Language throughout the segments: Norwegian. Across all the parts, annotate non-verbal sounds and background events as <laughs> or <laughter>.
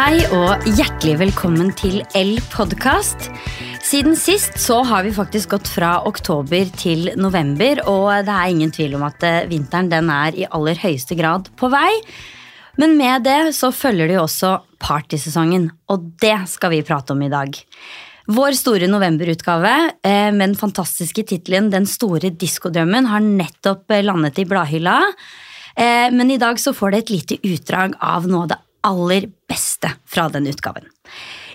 Hei og hjertelig velkommen til L-podkast. Siden sist så har vi faktisk gått fra oktober til november, og det er ingen tvil om at eh, vinteren den er i aller høyeste grad på vei. Men med det så følger det jo også partysesongen, og det skal vi prate om i dag. Vår store novemberutgave eh, med den fantastiske tittelen Den store diskodrømmen har nettopp landet i bladhylla. Eh, Men i dag så får det et lite utdrag av noe av det aller beste fra den utgaven.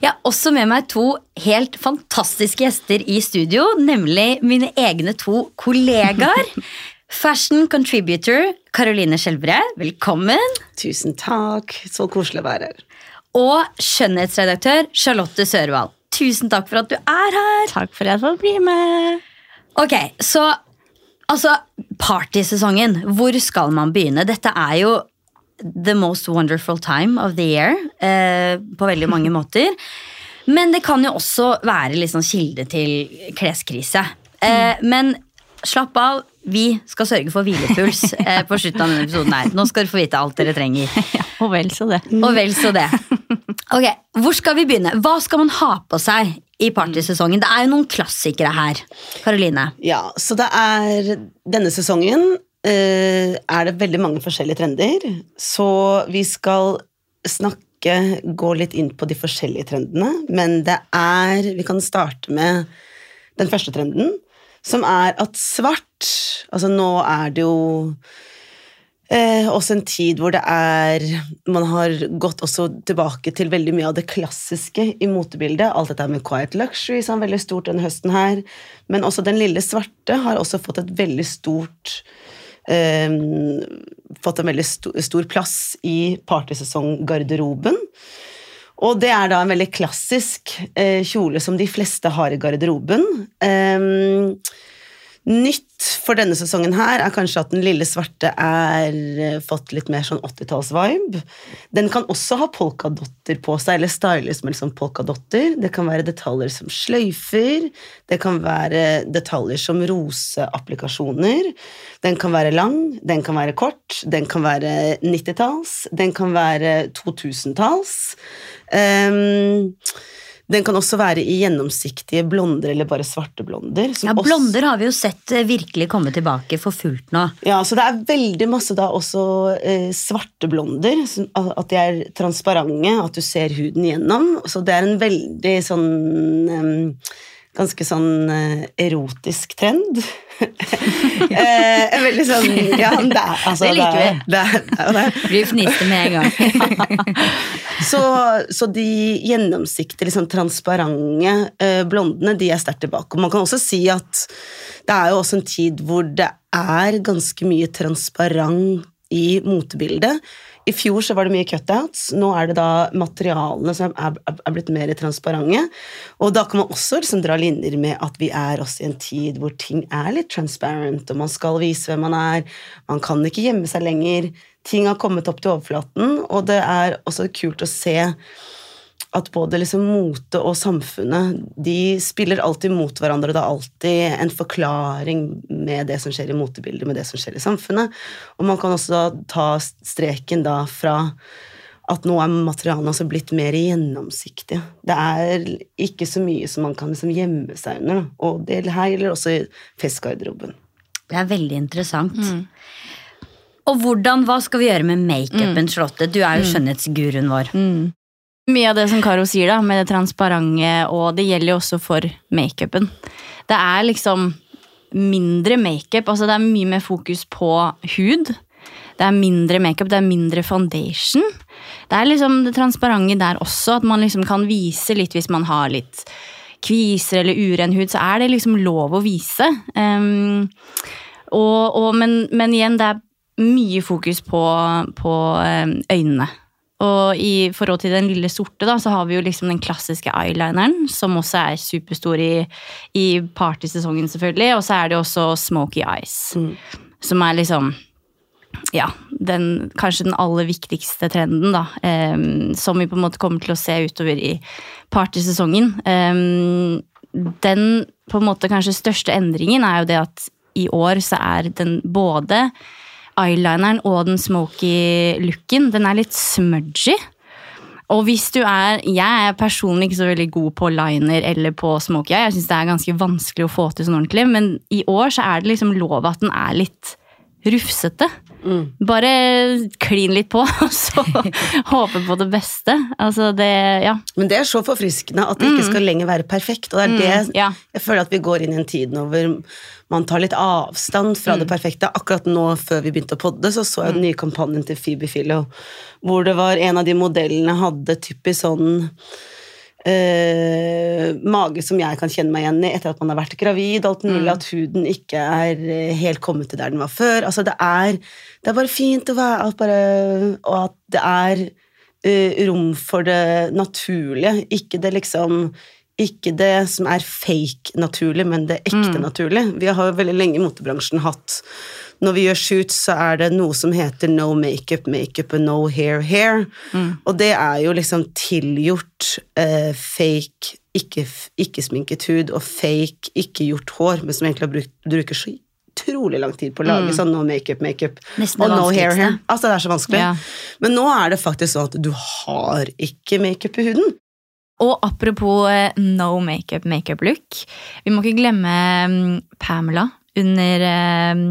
Jeg har også med meg to helt fantastiske gjester i studio, nemlig mine egne to kollegaer. <laughs> Fashion contributor Caroline Skjelbre, velkommen. Tusen takk. Så koselig å være her. Og skjønnhetsredaktør Charlotte Sørvald. Tusen takk for at du er her. Takk for at jeg får bli med. Ok, så altså, partysesongen. Hvor skal man begynne? Dette er jo the most wonderful time of the year eh, på veldig mange <laughs> måter. Men det kan jo også være sånn kilde til kleskrise. Eh, men slapp av, vi skal sørge for hvilepuls eh, <laughs> på slutten av denne episoden. her. Nå skal dere få vite alt dere trenger. <laughs> Ja, og vel så det. Og vel så det. Ok, Hvor skal vi begynne? Hva skal man ha på seg i partysesongen? Det er jo noen klassikere her. Karoline. Ja, så det er denne sesongen er det veldig mange forskjellige trender. Så vi skal snakke, gå litt inn på de forskjellige trendene. Men det er Vi kan starte med den første trenden, som er at svart Altså nå er det jo Eh, også en tid hvor det er Man har gått også tilbake til veldig mye av det klassiske i motebildet. Alt dette med quiet luxury som er veldig stort denne høsten her. Men også Den lille svarte har også fått et veldig stort eh, Fått en veldig sto, stor plass i partysesonggarderoben. Og det er da en veldig klassisk eh, kjole som de fleste har i garderoben. Eh, Nytt for denne sesongen her er kanskje at den lille svarte er eh, fått litt mer sånn 80-talls-vibe. Den kan også ha polkadotter på seg, eller styles med liksom polkadotter. Det kan være detaljer som sløyfer, det kan være detaljer som roseapplikasjoner. Den kan være lang, den kan være kort, den kan være 90-talls, den kan være 2000-talls. Um, den kan også være i gjennomsiktige blonder eller bare svarte blonder. Ja, Blonder har vi jo sett eh, virkelig komme tilbake for fullt nå. Ja, så det er veldig masse da også eh, svarte blonder. At de er transparente, at du ser huden gjennom. Så det er en veldig sånn eh, Ganske sånn eh, erotisk trend. <laughs> eh, veldig sånn Ja, det er altså, Det liker vi. Det, det, det, Vi fniste med en gang. <laughs> Så, så de gjennomsiktige, liksom transparente eh, blondene, de er sterkt tilbake. Og man kan også si at det er jo også en tid hvor det er ganske mye transparent i motebildet. I fjor så var det mye cutouts, nå er det da materialene som er, er, blitt mer transparente. Og da kan man også liksom dra linjer med at vi er også i en tid hvor ting er litt transparent, og man skal vise hvem man er. Man kan ikke gjemme seg lenger. Ting har kommet opp til overflaten, og det er også kult å se at både liksom mote og samfunnet de spiller alltid mot hverandre. Det er alltid en forklaring med det som skjer i motebildet, med det som skjer i samfunnet. Og man kan også da ta streken da fra at nå er materialene også blitt mer gjennomsiktige. Det er ikke så mye som man kan liksom gjemme seg under. da. Og det her gjelder også i festgarderoben. Det er veldig interessant. Og hvordan, hva skal vi gjøre med makeupen, Charlotte? Du er jo skjønnhetsguruen vår. Mye av det som Karo sier, da, med det transparente, og det gjelder jo også for makeupen. Det er liksom mindre makeup. Altså det er mye mer fokus på hud. Det er mindre makeup, det er mindre foundation. Det er liksom det transparente der også, at man liksom kan vise litt hvis man har litt kviser eller uren hud, så er det liksom lov å vise. Um, og, og, men, men igjen, det er mye fokus på, på um, øynene. Og i forhold til den lille sorte, da, så har vi jo liksom den klassiske eyelineren, som også er superstor i, i partysesongen, selvfølgelig. Og så er det også smoky eyes, som er liksom ja, den, kanskje den aller viktigste trenden, da. Um, som vi på en måte kommer til å se utover i partysesongen. Um, den på en måte kanskje største endringen er jo det at i år så er den både eyelineren og den smoky looken, den er litt smudgy. Og hvis du er Jeg er personlig ikke så veldig god på liner eller på smoky. Jeg syns det er ganske vanskelig å få til sånn ordentlig, men i år så er det liksom lov at den er litt rufsete. Bare klin litt på, <laughs> og så håpe på det beste. Altså det Ja. Men det er så forfriskende at det ikke skal lenger være perfekt. Og det er det Mm. ja. jeg føler at vi går inn i en tid nå hvor man tar litt avstand fra Mm. det perfekte. Akkurat nå før vi begynte å podde, så så jeg den nye kampanjen til Phoebe Philo, hvor det var en av de modellene hadde typisk sånn eh, mage som jeg kan kjenne meg igjen i etter at man har vært gravid. Alt mulig, At huden ikke er eh, helt kommet til der den var før. Altså, det er, det er bare fint å være at bare, Og at det er eh, rom for det naturlige. Ikke det liksom ikke det som er fake naturlig, men det ekte naturlig. Vi har jo veldig lenge i motebransjen hatt Når vi gjør shoots, så er det noe som heter no makeup, makeup og no hair, hair. Og det er jo liksom tilgjort eh, fake, ikke, ikke sminket hud, og fake, ikke gjort hår, men som egentlig har brukt, bruker så utrolig lang tid på å lage sånn no makeup, makeup og no hair, hair. Altså, det er så vanskelig. Ja. Men nå er det faktisk sånn at du har ikke makeup i huden. Og apropos eh, no makeup, makeup look. Vi må ikke glemme mm, Pamela. Under eh,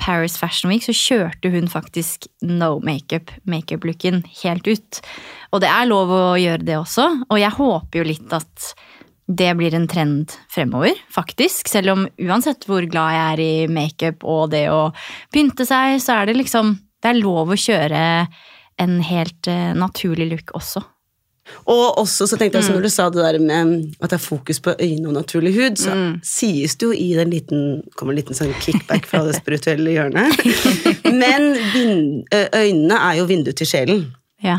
Paris Fashion Week så kjørte hun faktisk no makeup, makeup-looken helt ut. Og det er lov å gjøre det også, og jeg håper jo litt at det blir en trend fremover, faktisk. Selv om uansett hvor glad jeg er i makeup og det å pynte seg, så er det liksom Det er lov å kjøre en helt eh, naturlig look også. Og også så tenkte Mm. jeg, så når du sa det der med at det er fokus på øyne og naturlig hud, så Mm. sies det jo i den liten kommer en liten sånn kickback fra det spirituelle hjørnet. <laughs> Men øynene er jo vinduet til sjelen. Ja.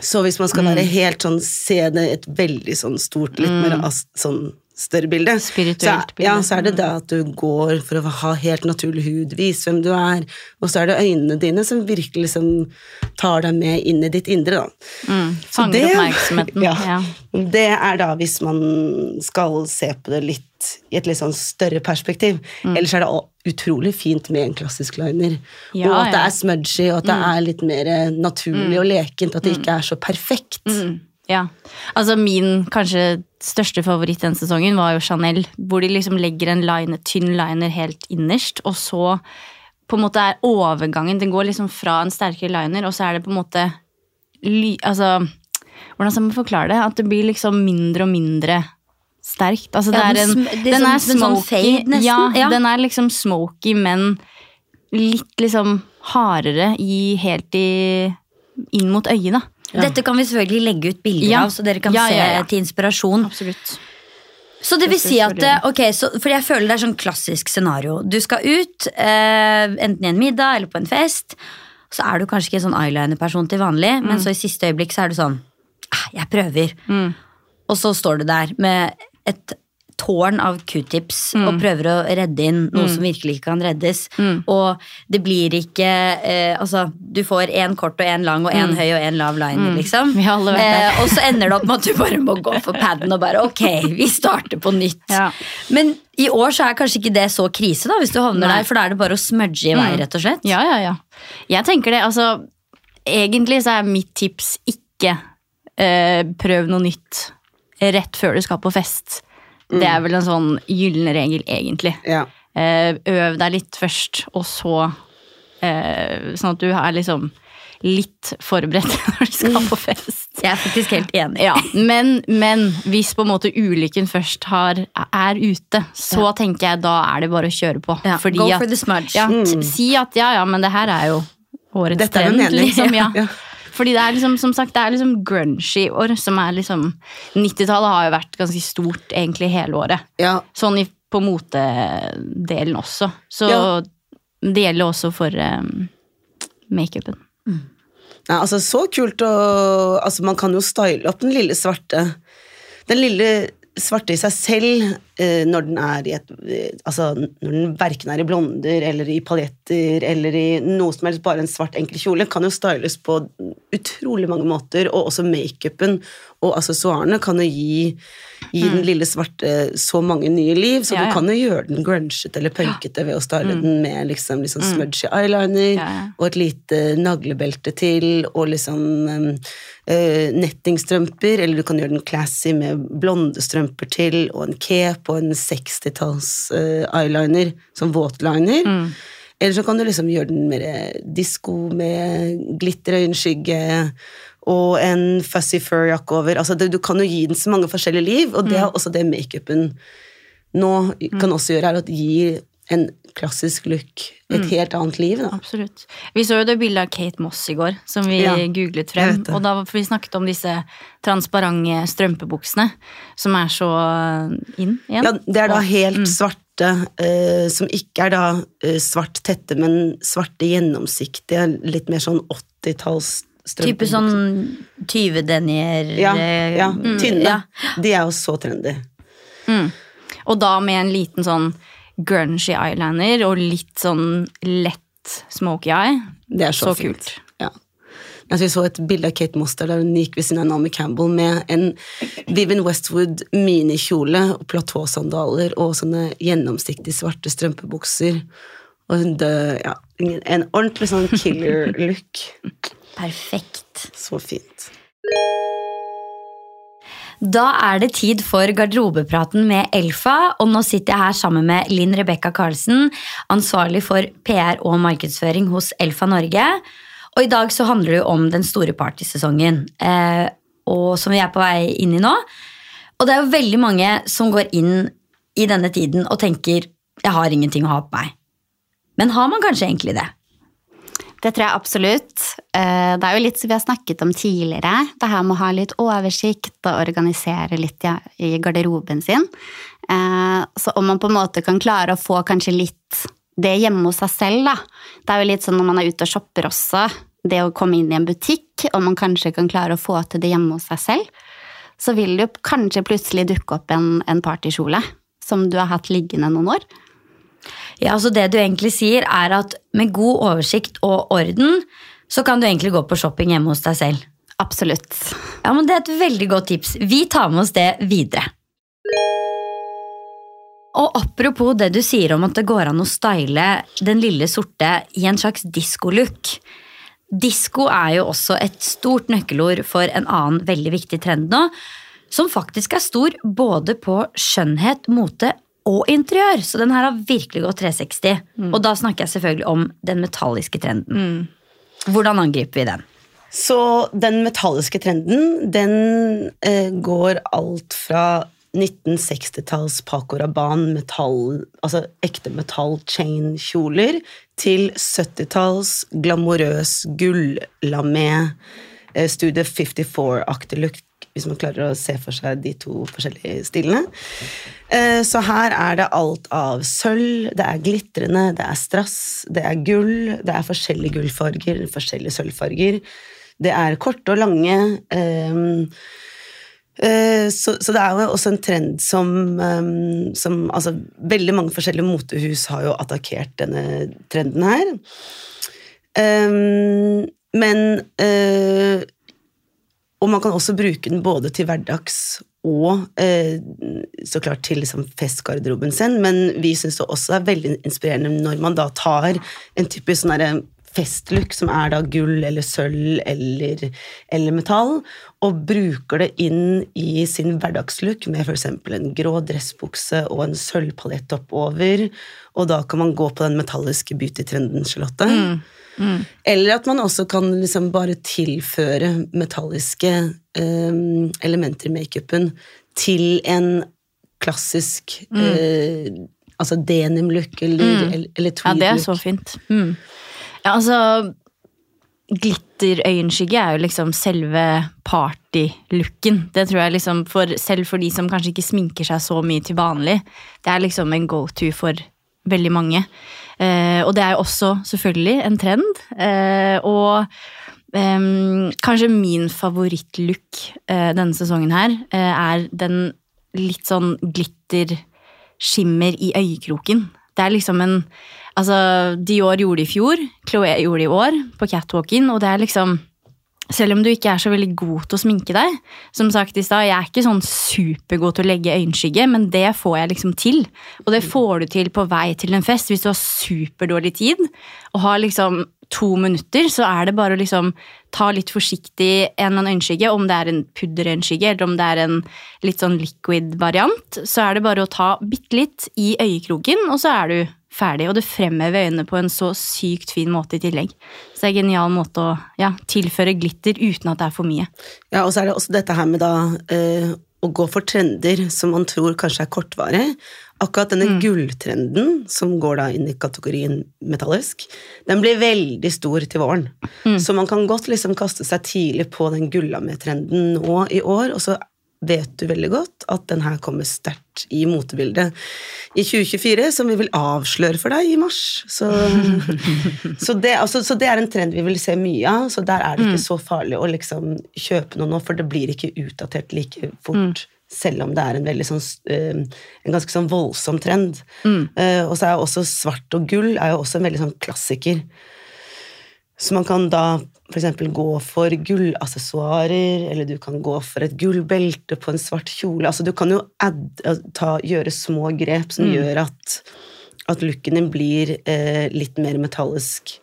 Så hvis man skal Mm. være helt sånn, se det et veldig sånn stort, litt mer sånn større bilde, Spirituelt er- Ja, så er det det at du går for å ha helt naturlig hud, vise hvem du er, og så er det øynene dine som virkelig liksom tar deg med inn i ditt indre, da. Mm, fanger det- oppmerksomheten. <laughs> Ja. Ja. Det er da hvis man skal se på det litt i et litt sånn større perspektiv. Mm. Ellers er det utrolig fint med en klassisk liner. Ja, og at det ja. det er smudgy, og at det er litt mer eh, naturlig og lekent. At det ikke er så perfekt. Mm, ja. Altså min kanskje største favoritt den sesongen var jo Chanel, hvor de liksom legger en line, tynn liner helt innerst, og så på en måte er overgangen Den går liksom fra en sterkere liner, og så er det på en måte ly, Altså, hvordan skal man forklare det? At det blir liksom mindre og mindre sterkt. Altså, det er en, det er den er som, smoky. sånn smoky. fade nesten, Ja, ja. den er liksom smoky, men litt liksom hardere i helt i inn mot øyet, da. Dette kan vi selvfølgelig legge ut bilder Ja. av, så dere kan Ja, se ja, ja. til inspirasjon. Absolutt. Så det vil si at ok, så, for jeg føler det er sånn klassisk scenario. Du skal ut, eh, enten i en middag eller på en fest. Så er du kanskje ikke en sånn eyeliner-person til vanlig, men så i siste øyeblikk så er du sånn «Ah, Jeg prøver. Og så står du der med et tårn av q-tips og prøver å redde inn noe som virkelig ikke kan reddes. Og det blir ikke eh, Altså, du får én kort og én lang og én høy og én lav line, liksom. Vært der. Eh, og så ender det opp med at du bare må gå for paden og bare ok, vi starter på nytt. Ja. Men i år så er kanskje ikke det så krise, da, hvis du havner Nei. der, for da er det bare å smudge i vei, rett og slett. Ja, ja, ja. Jeg tenker det, altså Egentlig så er mitt tips ikke eh, prøv noe nytt rett før du skal på fest. Det er vel en sånn gyllen regel, egentlig. Ja. Eh, øv deg litt først, og så eh, Sånn at du er liksom litt forberedt <laughs> når du skal på fest. Jeg er faktisk helt enig. Ja, men, men hvis på en måte ulykken først har, er ute, så tenker jeg da er det bare å kjøre på. Ja, go at- for the smudge. Ja, mm. Si at ja, ja, men det her er jo årets Dette er trend. Liksom, <laughs> ja. Fordi det er liksom, som sagt, det er liksom grunge i år, som er liksom 90-tallet har jo vært ganske stort egentlig hele året. ja. Sånn i, på motedelen også. Så Ja. det gjelder også for um, makeupen. Nei, altså så kult å Altså man kan jo style opp den lille svarte Den lille svarte i seg selv når den er i et eh, Altså når den verken er i blonder eller i paljetter eller i noe som helst, bare en svart, enkel kjole, kan jo styles på utrolig mange måter, og også makeupen og assessoarene kan jo gi, gi den lille svarte så mange nye liv, så Mm. Ja, ja. du kan jo gjøre den grunchete eller punkete ved å style den med liksom, liksom smudgy eyeliner Mm. Ja, og et lite naglebelte til, og liksom um, uh, nettingstrømper, eller du kan gjøre den classy med blonde strømper til, og en cape og en 60-talls eh, eyeliner, som våtliner. Mm. Eller så kan du liksom gjøre den mer disko med glitterøyenskygge og en fussy fur-jakke over. Altså, det, du kan jo gi den så mange forskjellige liv, og det er også det makeupen nå kan også gjøre, er å gi en klassisk look et helt annet liv. Da. Absolutt. Vi så jo det bildet av Kate Moss i går, som vi Ja, googlet frem. Og da vi snakket om disse transparente strømpebuksene, som er så inn igjen. Ja, det er da helt svarte, eh, som ikke er da eh, svart tette, men svarte gjennomsiktige, litt mer sånn 80-talls Type sånn 20-denier Ja, ja, mm, tynne. ja. De er jo så trendy. Og da med en liten sånn grungy eyeliner og litt sånn lett smoky eye. Det er så, Så kult. Ja. Altså, vi så et bilde av Kate Moster der hun gikk ved siden av Naomi Campbell med en Vivian Westwood minikjole og platåsandaler og sånne gjennomsiktige svarte strømpebukser. Og hun død, ja, en ordentlig sånn killer look. <laughs> Perfekt. Så fint. Da er det tid for garderobepraten med Elfa, og nå sitter jeg her sammen med Linn Rebekka Karlsen, ansvarlig for PR og markedsføring hos Elfa Norge. Og i dag så handler det jo om den store partysesongen, eh, som vi er på vei inn i nå. Og det er jo veldig mange som går inn i denne tiden og tenker 'jeg har ingenting å ha på meg'. Men har man kanskje egentlig det? Det tror jeg absolutt. Eh, Det er jo litt som vi har snakket om tidligere. Det her med å ha litt oversikt og organisere litt i garderoben sin. Eh, Så om man på en måte kan klare å få kanskje litt det hjemme hos seg selv, da. Det er jo litt sånn når man er ute og shopper også. Det å komme inn i en butikk, og man kanskje kan klare å få til det hjemme hos seg selv. Så vil det jo kanskje plutselig dukke opp en, en partykjole som du har hatt liggende noen år. Ja, så Det du egentlig sier, er at med god oversikt og orden, så kan du egentlig gå på shopping hjemme hos deg selv. Absolutt. Ja, men Det er et veldig godt tips. Vi tar med oss det videre. Og apropos det du sier om at det går an å style den lille sorte i en slags diskolook. Disko er jo også et stort nøkkelord for en annen veldig viktig trend nå, som faktisk er stor både på skjønnhet, mote og interiør. Så den her har virkelig gått 360. Og da snakker jeg selvfølgelig om den metalliske trenden. Hvordan angriper vi den? Så den metalliske trenden, den eh, går alt fra 1960-talls Paco Raban, metall, altså ekte metall chain-kjoler, til 70-talls glamorøs gull-lamé eh, Studio 54-aktig look, hvis man klarer å se for seg de to forskjellige stilene. Eh, Så her er det alt av sølv, det er glitrende, det er strass, det er gull, det er forskjellige gullfarger, forskjellige sølvfarger. Det er korte og lange. ehm, eh, så, så det er jo også en trend som, som altså, Veldig mange forskjellige motehus har jo attakkert denne trenden her. Men eh, Og man kan også bruke den både til hverdags og eh, så klart til liksom festgarderoben sin, men vi syns det også er veldig inspirerende når man da tar en typisk sånn festlook som er da gull eller sølv eller, eller metall, og bruker det inn i sin hverdagslook med f.eks. en grå dressbukse og en sølvpalett oppover, og da kan man gå på den metalliske beauty-trenden, Charlotte. Eller at man også kan liksom bare tilføre metalliske eh, elementer i makeupen til en klassisk eh, altså denim-look eller, eller, eller Ja, det er så fint. Mm. Ja, altså Glitterøyenskygge er jo liksom selve partylooken. Det tror jeg liksom, for, Selv for de som kanskje ikke sminker seg så mye til vanlig. Det er liksom en go-to for veldig mange. Eh, og det er jo også selvfølgelig en trend. Eh, og eh, kanskje min favorittlook eh, denne sesongen her eh, er den litt sånn glitter skimmer i øyekroken. Det er liksom en Altså, Dior gjorde det i fjor, Chloé gjorde det i år, på catwalken, og det er liksom selv om du ikke er så veldig god til å sminke deg. Som sagt i stad, Jeg er ikke sånn supergod til å legge øyenskygge, men det får jeg liksom til. Og det får du til på vei til en fest hvis du har superdårlig tid og har liksom to minutter. Så er det bare å liksom ta litt forsiktig en eller annen øyenskygge, om det er en pudderøyenskygge eller om det er en litt sånn liquid-variant. Så er det bare å ta bitte litt i øyekroken, og så er du ferdig. Og det fremhever øynene på en så sykt fin måte i tillegg. Så det er en genial måte å ja, tilføre glitter uten at det er for mye. Ja, og så er det også dette her med da eh, å gå for trender som man tror kanskje er kortvarig. Akkurat denne gulltrenden, som går da inn i kategorien metallisk, den blir veldig stor til våren. Så man kan godt liksom kaste seg tidlig på den gullametrenden nå i år, og så vet du veldig godt at den her kommer sterkt i motebildet i 2024, som vi vil avsløre for deg i mars. Så, <laughs> så, det, altså, så det er en trend vi vil se mye av, så der er det ikke så farlig å liksom kjøpe noe nå, for det blir ikke utdatert like fort. Selv om det er en veldig sånn eh, En ganske sånn voldsom trend. Eh, og så er også svart og gull er jo også en veldig sånn klassiker. Så man kan da f.eks. gå for gullaksessoarer, eller du kan gå for et gullbelte på en svart kjole. Altså, du kan jo add, ta, gjøre små grep som gjør at, at looken din blir eh, litt mer metallisk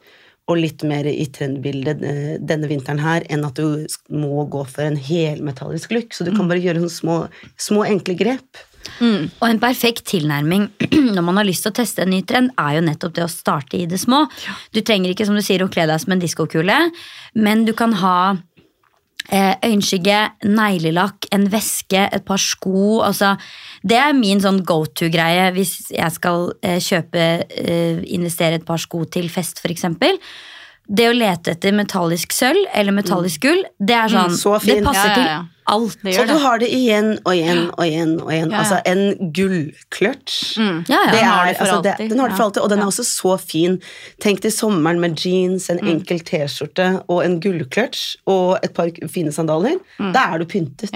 og litt mer i trendbildet eh, denne vinteren her, enn at du må gå for en helmetallisk look. Så du kan bare gjøre sånne små, små enkle grep. Og en perfekt tilnærming <clears throat> når man har lyst til å teste en ny trend, er jo nettopp det å starte i det små. Du trenger ikke som du sier, å kle deg som en diskokule, men du kan ha eh, øyenskygge, neglelakk, en veske, et par sko. Altså, det er min sånn go to-greie hvis jeg skal eh, kjøpe, eh, investere et par sko til fest, f.eks. Det å lete etter metallisk sølv eller metallisk gull, det er sånn så Det passer passer Ja, ja, ja. Alt. Det Så du det. har det igjen og igjen og igjen. og igjen. Altså en gullkløtsj. Mm. Ja, ja. Den har du for altså, det, den har du for alltid, og den er også så fin. Tenk til sommeren med jeans, Mm. en enkel T-skjorte og en gullkløtsj og et par fine sandaler. Da er du pyntet.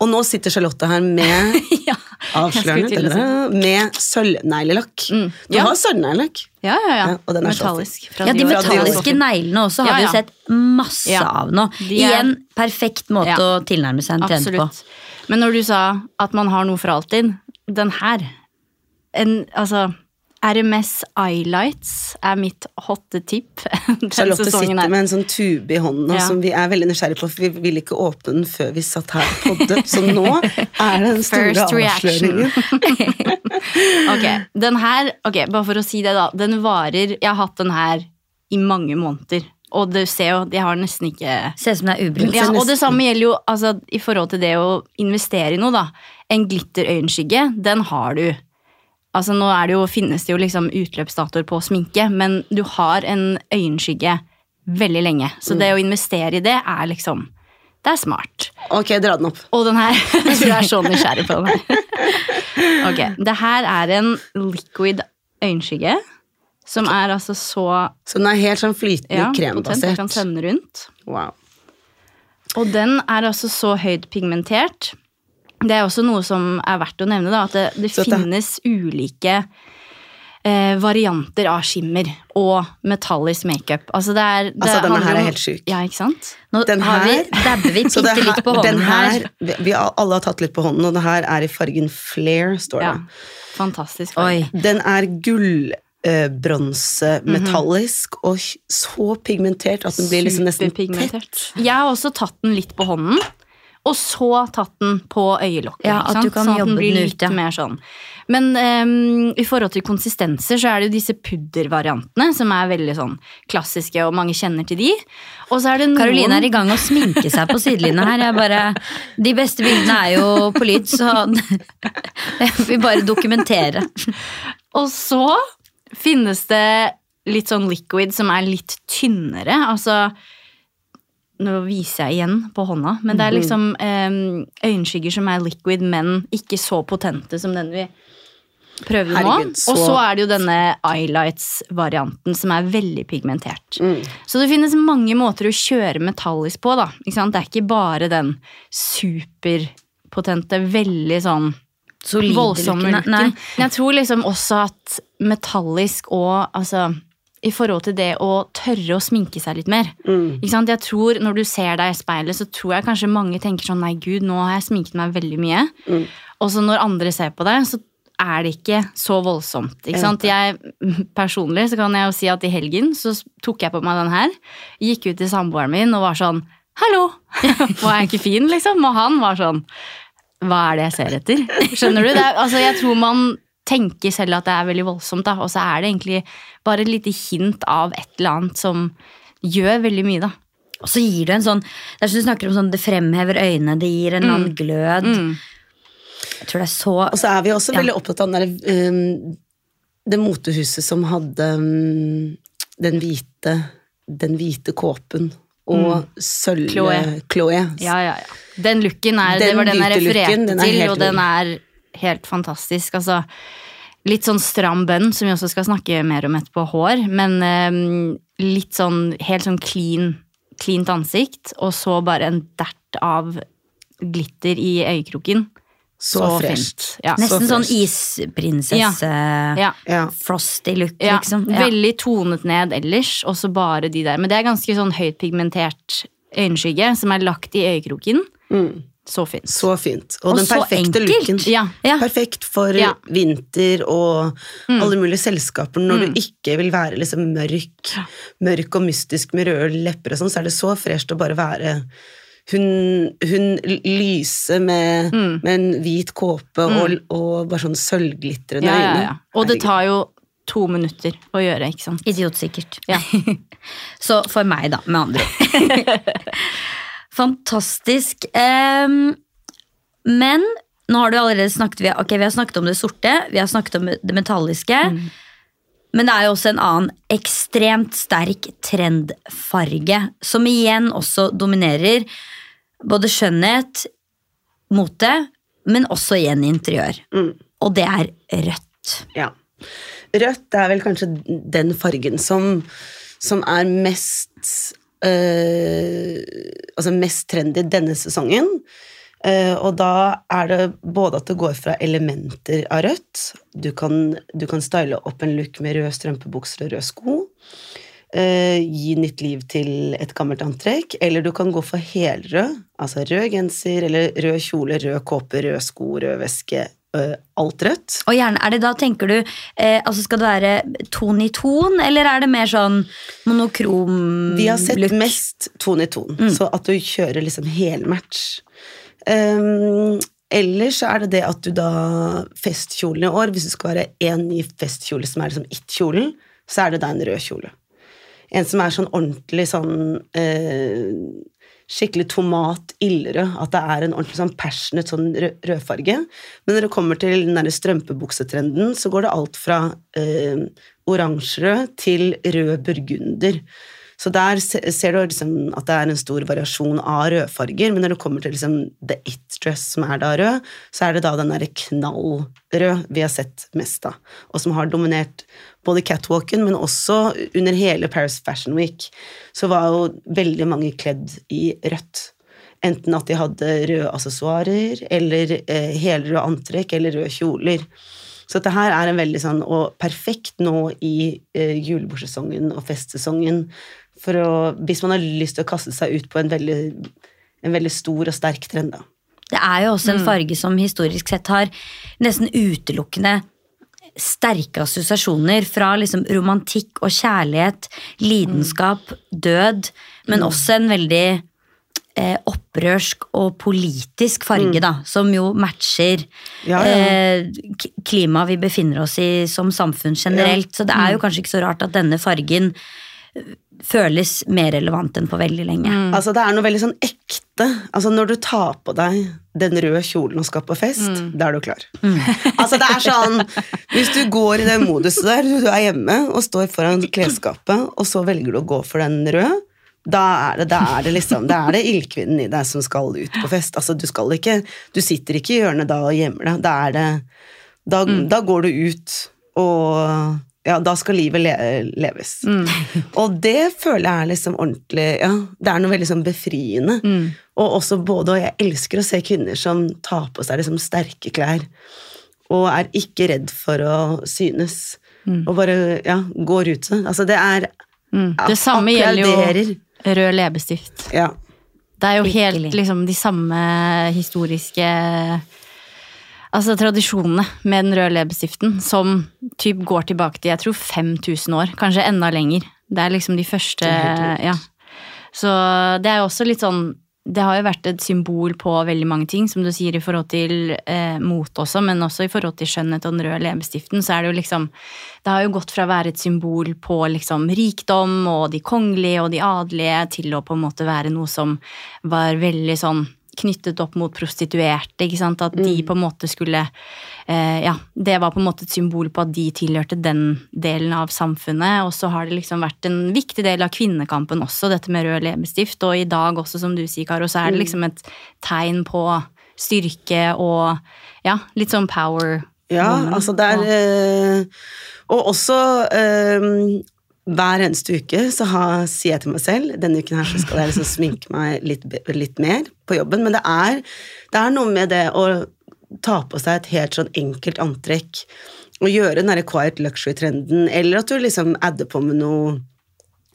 Og nå sitter Charlotte her med <laughs> Ja. avslørende si. med sølvneglelakk. Mm. Du Ja. har sølvneglelakk. Ja, ja, ja. Ja, Metallisk. fra Ja, De metalliske neglene også har Ja, vi jo sett masse Ja. av nå. Er- Igjen perfekt måte Ja. å tilnærme seg en trend på. Men når du sa at man har noe for alltid, den her en, Altså, RMS Eyelights er mitt hotte tipp <laughs> Charlotte sitter her. med en sånn tube i hånden Ja. som vi er veldig nysgjerrige på, for vi ville ikke åpne den før vi satt her på poddet. Så nå er det den store First avsløringen. <laughs> Ok, den her, ok, bare for å si det da, den varer, jeg har hatt den her i mange måneder, og du ser jo, jeg har nesten ikke... Ser ut som det er ubrukt. Ja, og det samme gjelder jo altså, i forhold til det å investere i noe, da. En glitterøyenskygge, den har du. Altså, nå det jo, finnes det jo liksom utløpsdatoer på sminke, men du har en øyenskygge veldig lenge. Så det å investere i det er liksom Det er smart. Ok, dra den opp. Og den her <laughs> Du er så nysgjerrig på den her. <laughs> Ok, Det her er en liquid øyenskygge. Som er altså så Så den er helt sånn flytende ja, potent. Jeg kan krembasert. sende rundt. Wow. Og den er altså så høyt pigmentert. Det er også noe som er verdt å nevne, da, at det, det finnes ulike eh, varianter av skimmer og metallisk makeup. Altså, det er, det Altså, denne her er helt sjuk. Ja, ikke sant? Nå Den har vi, dabber vi <laughs> bitte litt på hånden her. vi, vi har- alle har tatt litt på hånden, og det her er i fargen flair, står det. Ja. Fantastisk. Oi. Den er gull bronse, metallisk mm metallisk, og så pigmentert at den blir liksom nesten tett. Jeg har også tatt den litt på hånden, og så tatt den på øyelokket. Ja, at du kan sånn at jobbe den blir den ut, litt ja. mer sånn. Men um, i forhold til konsistenser så er det jo disse puddervariantene som er veldig sånn klassiske, og mange kjenner til de. Og så er det noen Karoline er i gang med å sminke seg på sidelinja her. Jeg bare, de beste bildene er jo på lyd, så jeg vil bare dokumentere. Og så finnes det litt sånn liquid som er litt tynnere. Altså Nå viser jeg igjen på hånda, men det er liksom um, øyenskygger som er liquid, men ikke så potente som den vi prøver Herregud, nå. så- Og så er det jo denne eyelights-varianten som er veldig pigmentert. Mm. Så det finnes mange måter å kjøre metallisk på, da. Det er ikke bare den superpotente, veldig sånn solide voldsomme looken, nei. Jeg tror liksom også at metallisk og altså i forhold til det å tørre å sminke seg litt mer. Ikke sant? Jeg tror Når du ser deg i speilet, så tror jeg kanskje mange tenker sånn Nei, gud, nå har jeg sminket meg veldig mye. Og så når andre ser på deg, så er det ikke så voldsomt. Ikke sant? Jeg, <laughs> personlig så kan jeg jo si at i helgen så tok jeg på meg den her. Gikk ut til samboeren min og var sånn Hallo! <laughs> Var jeg ikke fin, liksom? Og han var sånn Hva er det jeg ser etter? Skjønner du? Det er, altså, jeg tror man tenker selv at det er veldig voldsomt, da, og så er det egentlig bare et lite hint av et eller annet som gjør veldig mye, da. Og så gir det en sånn Det er som du snakker om sånn Det fremhever øynene, det gir en mm. annen glød. Jeg tror det er så Og så er vi også Ja. veldig opptatt av den der, um, det motehuset som hadde um, den hvite, den hvite kåpen og sølv... Chloé. Chloé. Ja, ja, ja. Den looken er, Den det var den jeg refererte er til, og den er helt fantastisk. Altså, litt sånn stram bønn, som vi også skal snakke mer om etterpå, hår, men eh, litt sånn helt sånn clean, cleant ansikt, og så bare en dert av glitter i øyekroken. Så, fresht. Ja. Nesten så sånn fresh. isprinsesse Ja. Ja. Frosty look, liksom. Ja. Veldig tonet ned ellers, og så bare de der. Men det er ganske sånn høyt pigmentert øyenskygge som er lagt i øyekroken. Så fint. Så fint. Og, Og den perfekte looken. Ja. Ja. Perfekt for Ja. vinter og alle mulige selskaper. Når du ikke vil være liksom mørk, mørk og mystisk med røde lepper og sånn, så er det så fresht å bare være hun, hun lyse med, med en hvit kåpe og, og bare sånn sølvglitrende Ja, ja, øyne. ja. Og det tar jo to minutter å gjøre, ikke sant? Idiotsikkert. Ja. <laughs> Så for meg, da, med andre ord. <laughs> Fantastisk. Um, men nå har du allerede snakket vi, ok, vi har snakket om det sorte, vi har snakket om det metalliske. Men det er jo også en annen ekstremt sterk trendfarge, som igjen også dominerer både skjønnhet, mote, men også igjen interiør. Og det er rødt. Ja. Rødt er vel kanskje den fargen som, som er mest Altså mest trendy denne sesongen. Eh, og da er det både at det går fra elementer av rødt Du kan, du kan style opp en look med røde strømpebukser og røde sko. eh, gi nytt liv til et gammelt antrekk. Eller du kan gå for helrød, altså rød genser eller rød kjole, rød kåpe, røde sko, rød veske. Eh, alt rødt. Og gjerne, er det da, tenker du, eh, altså skal det være ton i ton, eller er det mer sånn monokrom Vi har sett look? mest ton i ton, så at du kjører liksom helmatch. Um, ellers så er det det at du da Festkjolen i år, hvis det skal være én ny festkjole som er liksom it-kjolen, så er det da en rød kjole. En som er sånn ordentlig sånn eh, Skikkelig tomat ildrød. At det er en ordentlig sånn passionate sånn rødfarge. Men når det kommer til den der strømpebuksetrenden, så går det alt fra eh, oransjerød til rød burgunder. Så der ser du liksom at det er en stor variasjon av rødfarger, men når det kommer til liksom the it dress, som er da rød, så er det da den derre knallrød vi har sett mest av, og som har dominert både catwalken, men også under hele Paris Fashion Week, så var jo veldig mange kledd i rødt. Enten at de hadde røde assessoarer, eller eh, helrøde antrekk, eller røde kjoler. Så dette her er en veldig sånn, og perfekt nå i eh, julebordsesongen og festsesongen, for å, hvis man har lyst til å kaste seg ut på en veldig, en veldig stor og sterk trend. Da. Det er jo også en farge som historisk sett har nesten utelukkende sterke assosiasjoner fra liksom romantikk og kjærlighet, lidenskap, død, men også en veldig eh, opprørsk og politisk farge, da, som jo matcher Ja, ja. eh, klimaet vi befinner oss i som samfunn generelt. Så det er jo kanskje ikke så rart at denne fargen føles mer relevant enn på veldig lenge. Altså, det er noe veldig sånn ekte. Altså, når du tar på deg den røde kjolen og skal på fest, da er du klar. <laughs> Altså, det er sånn Hvis du går i det moduset der, du er hjemme og står foran klesskapet, og så velger du å gå for den røde, da er det, da er det liksom Da er det ildkvinnen i deg som skal ut på fest. Altså, du skal ikke Du sitter ikke i hjørnet da og gjemmer deg. Da er det Da, da går du ut og ja, da skal livet le leves. <laughs> Og det føler jeg er liksom ordentlig Ja, det er noe veldig sånn befriende. Og også både, og jeg elsker å se kvinner som tar på seg liksom sterke klær. og er ikke redd for å synes. Og bare ja, går ut sånn. Altså, det er Mm. Det samme gjelder jo rød leppestift. Ja. Det er jo helt liksom de samme historiske Altså tradisjonene med den røde leppestiften som typ går tilbake til jeg tror 5000 år, kanskje enda lenger. Det er liksom de første Det. Ja. Så det er jo også litt sånn Det har jo vært et symbol på veldig mange ting, som du sier i forhold til eh, mot også, men også i forhold til skjønnhet og den røde leppestiften, så er det jo liksom Det har jo gått fra å være et symbol på liksom rikdom og de kongelige og de adelige til å på en måte være noe som var veldig sånn knyttet opp mot prostituerte, ikke sant, at de på en måte skulle eh, Ja, det var på en måte et symbol på at de tilhørte den delen av samfunnet, og så har det liksom vært en viktig del av kvinnekampen også, dette med rød leppestift, og i dag også, som du sier, Karo, så er det liksom et tegn på styrke og ja, litt sånn power. Ja, altså det er eh, Og også eh, hver eneste uke så har, sier jeg til meg selv denne uken her så skal jeg liksom sminke meg litt, litt mer på jobben. Men det er, det er noe med det å ta på seg et helt sånn enkelt antrekk og gjøre den derre quiet luxury-trenden, eller at du liksom adder på med noe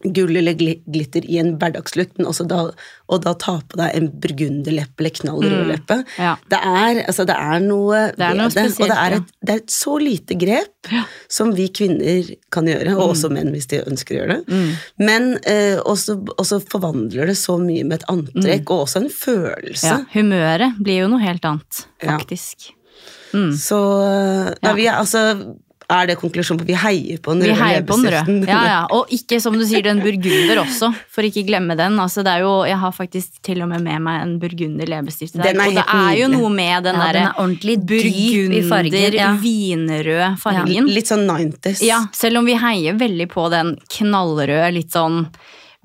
gull eller glitter i en hverdagslukt, og da ta på deg en burgunderleppe eller knall leppe. leppe. ja. Det, er, altså, det er noe Det er noe ved det, og det er, et, det er et så lite grep som vi kvinner kan gjøre, Mm. og også menn hvis de ønsker å gjøre det. Men eh, også, også forvandler det så mye med et antrekk, og også en følelse. Mm. ja. Humøret blir jo noe helt annet, Ja. faktisk. Mm. Så eh, nei, Ja. vi er, altså, er det konklusjonen på Vi heier på den Vi røde. Ja, ja. Og ikke, som du sier, den burgunder også, for ikke glemme den. Altså, det er jo, jeg har faktisk til og med med meg en burgunder leppestift i dag. Og det er jo noe med den Ja, derre er ordentlig dyp i burgunder, fargen. Ja. vinrød fargen. Litt sånn 90s. Ja, selv om vi heier veldig på den knallrøde, litt sånn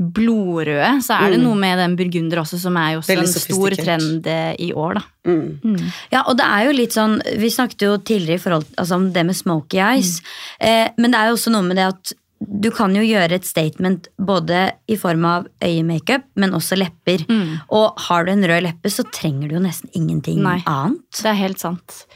blodrøde, så er det noe med den burgunder også som er jo også Mm. En stor trend eh, i år, da. Mm. Ja, og det er jo litt sånn Vi snakket jo tidligere i forhold altså, om det med smoky eyes. Eh, men det er jo også noe med det at du kan jo gjøre et statement både i form av øyemakeup, men også lepper. Og har du en rød leppe, så trenger du jo nesten ingenting Nei. annet. Det er helt sant.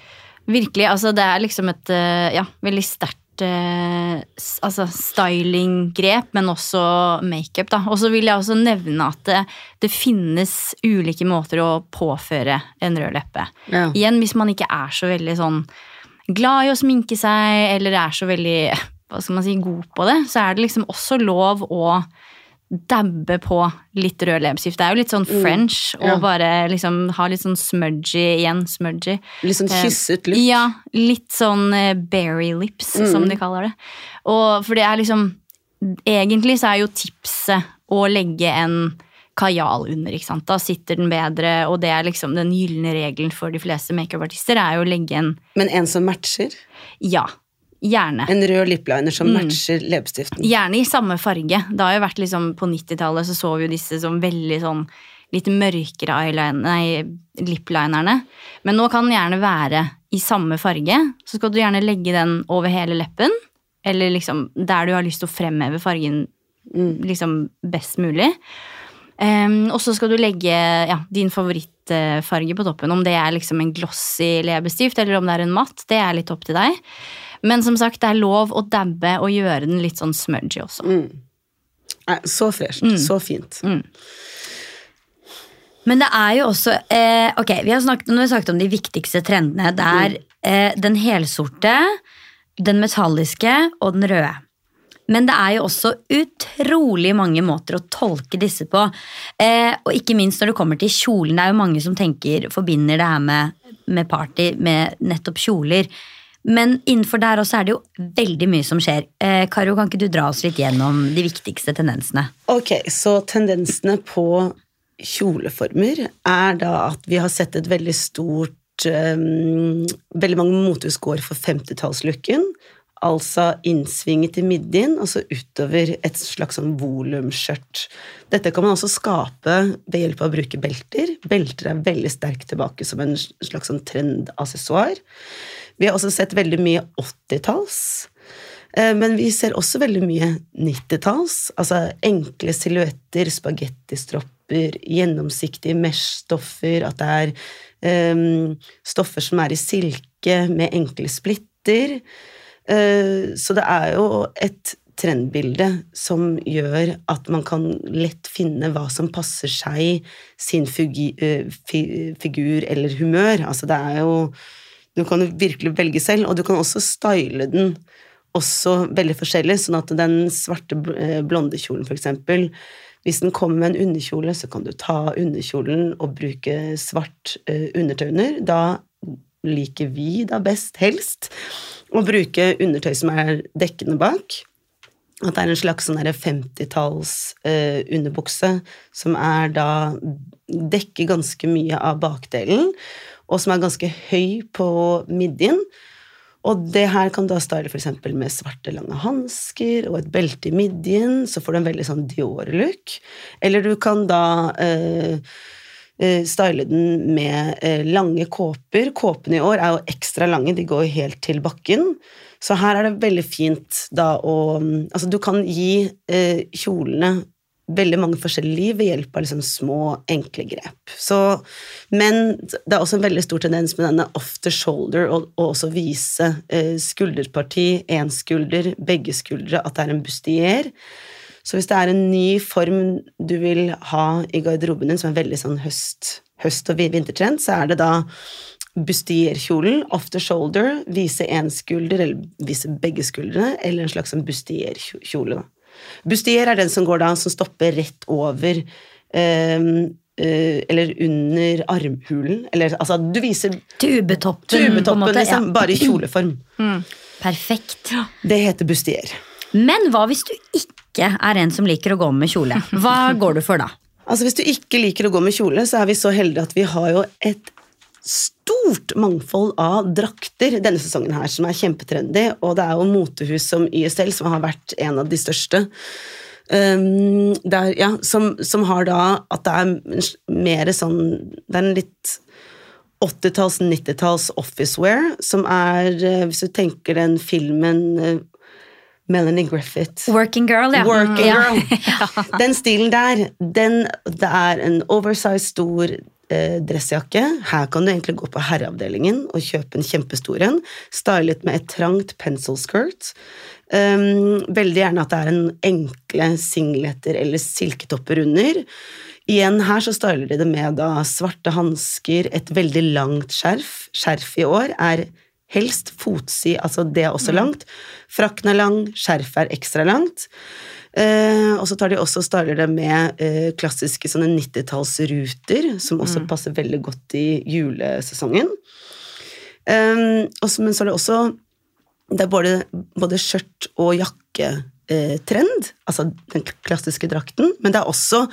Virkelig. Altså, det er liksom et eh, ja, veldig sterkt altså stylinggrep, men også makeup. da. Og så vil jeg også nevne at det, det finnes ulike måter å påføre en rød leppe. Ja. Igjen, hvis man ikke er så veldig sånn glad i å sminke seg, eller er så veldig hva skal man si, god på det, så er det liksom også lov å dabbe på litt rød leppestift. Det er jo litt sånn French å Ja. bare liksom ha litt sånn smudgy igjen. Smudgy. Litt sånn Eh, kysset look. Ja, litt sånn eh, berry lips, som de kaller det. Og for det er liksom Egentlig så er jo tipset å legge en kajal under, ikke sant. Da sitter den bedre, og det er liksom den gylne regelen for de fleste makeupartister, er jo å legge en Men en som matcher. Ja, gjerne. En rød lippliner som Mm. matcher leppestiften. Gjerne i samme farge. Det har jo vært liksom På 90-tallet så så vi jo disse som veldig sånn litt mørkere eyeliner, nei, liplinerne. Men nå kan den gjerne være i samme farge. Så skal du gjerne legge den over hele leppen. Eller liksom der du har lyst til å fremheve fargen liksom best mulig. Um, og så skal du legge ja, din favorittfarge på toppen. Om det er liksom en glossy leppestift eller om det er en matt, det er litt opp til deg. Men som sagt, det er lov å dabbe og gjøre den litt sånn smudgy også. Mm. så fresht. Mm. Så fint. Men det er jo også eh, Ok, vi har snakket, nå har vi snakket om de viktigste trendene. Det er eh, den helsorte, den metalliske og den røde. Men det er jo også utrolig mange måter å tolke disse på. Eh, og ikke minst når det kommer til kjolen. Det er jo mange som tenker, forbinder det her med, med party med nettopp kjoler. Men innenfor der også er det jo veldig mye som skjer. Eh, Karo, kan ikke du dra oss litt gjennom de viktigste tendensene? Ok, så tendensene på kjoleformer er da at vi har sett et veldig stort um, Veldig mange motehus går for 50-tallslooken. Altså innsvinget i midjen, og så utover et slags sånn volumskjørt. Dette kan man også skape ved hjelp av å bruke belter. Belter er veldig sterkt tilbake som en slags sånn trendaccessoire. Vi har også sett veldig mye 80-talls. Eh, Men vi ser også veldig mye 90-talls. Altså enkle silhuetter, spagettistropper, gjennomsiktige mesh-stoffer, at det er um, stoffer som er i silke, med enkle splitter. Uh, Så det er jo et trendbilde som gjør at man kan lett finne hva som passer seg, sin figur eller humør. Altså det er jo Du kan virkelig velge selv, og du kan også style den også veldig forskjellig, sånn at den svarte eh, blondekjolen, for eksempel, hvis den kommer med en underkjole, så kan du ta underkjolen og bruke svart eh, undertøy under. Da liker vi da best, helst, å bruke undertøy som er dekkende bak. At det er en slags sånn 50-talls eh, underbukse som er da dekker ganske mye av bakdelen, og som er ganske høy på midjen. Og det her kan du da style eksempel med svarte, lange hansker og et belte i midjen, så får du en veldig sånn Dior-look. Eller du kan da eh, eh, style den med eh, lange kåper. Kåpene i år er jo ekstra lange, de går jo helt til bakken. Så her er det veldig fint da å Altså, du kan gi eh, kjolene veldig mange forskjellige liv ved hjelp av liksom små, enkle grep. Så, men det er også en veldig stor tendens med denne off the shoulder og, og også vise eh, skulderparti, én skulder, begge skuldre, at det er en bustier. Så hvis det er en ny form du vil ha i garderoben din, som er veldig sånn høst, høst- og vintertrend, så er det da bustierkjolen, off the shoulder, vise én skulder, eller vise begge skuldrene, eller en slags bustierkjole, bustierkjole. Bustier er den som går da, som stopper rett over eh, Uh, eller under armhulen. Eller altså, du viser Tubetoppen, på en måte. liksom, Ja. bare i kjoleform. <clears throat> Perfekt. Det heter bustier. Men hva hvis du ikke er en som liker å gå med kjole? Hva <laughs> går du for da? Altså Hvis du ikke liker å gå med kjole, så er vi så heldige at vi har jo et stort mangfold av drakter denne sesongen her, som er kjempetrendy, og det er jo motehus som YSL som har vært en av de største. Um, der, ja, som, som har da at det er mer sånn Det er en litt 80-talls, 90-talls officewear, som er, eh, hvis du tenker den filmen eh, Melanie Griffith Working girl, ja. Working girl. <laughs> Den stilen der, den, det er en oversized, stor eh, dressjakke. Her kan du egentlig gå på herreavdelingen og kjøpe en kjempestor en. Stylet med et trangt pencil skirt. Um, veldig gjerne at det er en enkle singleter eller silketopper under. Igjen her så styler de det med da svarte hansker, et veldig langt skjerf. Skjerf i år er helst fotsy, altså det er også langt. Frakken er lang, skjerfet er ekstra langt. Eh, og så tar de også og styler det med eh, klassiske sånne 90-tallsruter, som også passer veldig godt i julesesongen. Eh, også, men så er det også det er både, både skjørt og jakketrend, eh, trend, altså den klassiske drakten, men det er også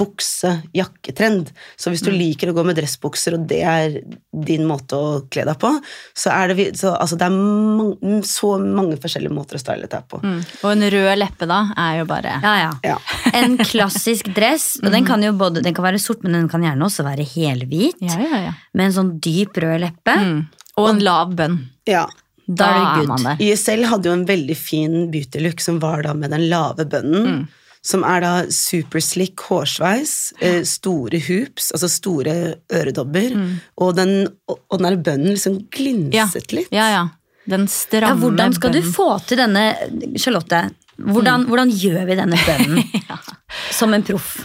bukse-jakketrend. Så hvis du liker å gå med dressbukser, og det er din måte å kle deg på, så er det, så, altså, det er man, så mange forskjellige måter å style deg på. Mm. Og en rød leppe, da, er jo bare Ja, ja. Ja. <laughs> En klassisk dress, og den kan jo både, den kan være sort, men den kan gjerne også være helhvit. Ja, ja, ja. Med en sånn dyp rød leppe. Mm. Og en lav bønn. ja. Da er good. man der. YSL hadde jo en veldig fin beauty-look som var da med den lave bønnen. Som er da superslick hårsveis, eh, store hoops, altså store øredobber. Og, den, og den der bønnen liksom glinset litt. Ja, ja. Den Ja, stramme hvordan skal du få til denne Charlotte, hvordan, hvordan gjør vi denne bønnen <laughs> som en proff?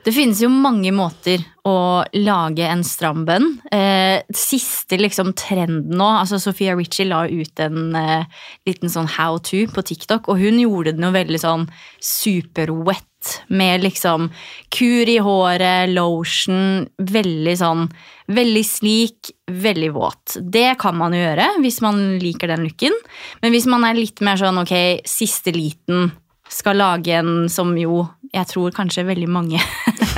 Det finnes jo mange måter å lage en stram bønn. Eh, siste liksom trenden nå, altså Sofia Richie la ut en eh, liten sånn how to på TikTok, og hun gjorde den jo veldig sånn super-wet. Med liksom kur i håret, lotion, veldig sånn Veldig slik, veldig våt. Det kan man jo gjøre hvis man liker den looken. Men hvis man er litt mer sånn ok, siste liten skal lage en som jo jeg tror kanskje veldig mange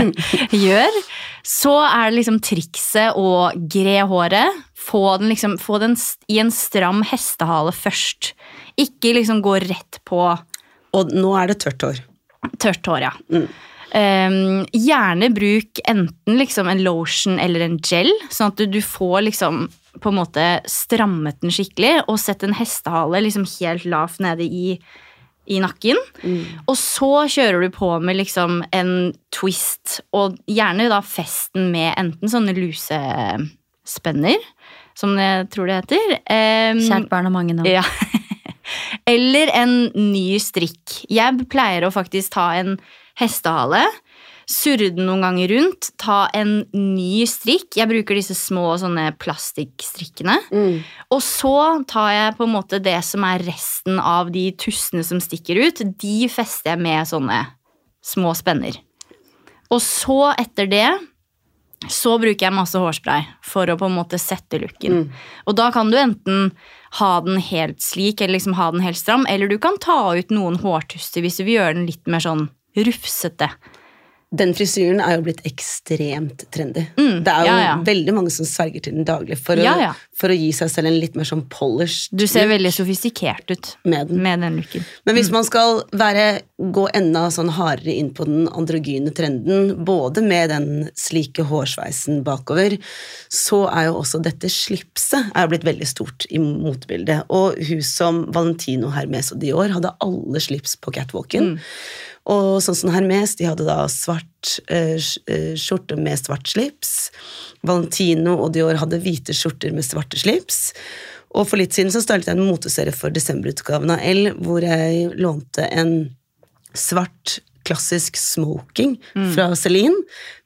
<laughs> gjør, så er det liksom trikset å gre håret. Få den, liksom, få den i en stram hestehale først. Ikke liksom gå rett på Og nå er det tørt hår. tørt hår, ja. Um, gjerne bruk enten liksom en lotion eller en gel, sånn at du, du får liksom på en måte strammet den skikkelig, og sett en hestehale liksom helt lavt nede i, i nakken. Og så kjører du på med liksom en twist, og gjerne da festen med enten sånne lusespenner, som jeg tror det heter. um, Kjært barn har mange navn. ja. <laughs> Eller en ny strikk. Jeg pleier å faktisk ta en hestehale, surre den noen ganger rundt, ta en ny strikk. Jeg bruker disse små sånne plastikkstrikkene. Mm. Og så tar jeg på en måte det som er resten av de tussene som stikker ut. De fester jeg med sånne små spenner. Og så, etter det, så bruker jeg masse hårspray for å på en måte sette looken. Og da kan du enten ha den helt slik, eller liksom ha den helt stram, eller du kan ta ut noen hårtuster hvis du vil gjøre den litt mer sånn rufsete. Den frisyren er jo blitt ekstremt trendy. Mm, det er jo ja, ja. veldig mange som sverger til den daglig for Ja, for å gi seg selv en litt mer sånn polished Du ser look veldig sofistikert ut med den. med den looken. Men hvis man skal være, gå enda sånn hardere inn på den androgyne trenden, både med den slike hårsveisen bakover, så er jo også dette slipset er blitt veldig stort i motebildet. Og hun som Valentino Hermes og Dior hadde alle slips på catwalken. Og sånn som Hermes, de hadde da svart eh, eh, skjorte med svart slips. Valentino og Dior hadde hvite skjorter med svarte slips. Og for litt siden så startet jeg en moteserie for desemberutgaven av L, hvor jeg lånte en svart, klassisk smoking fra Celine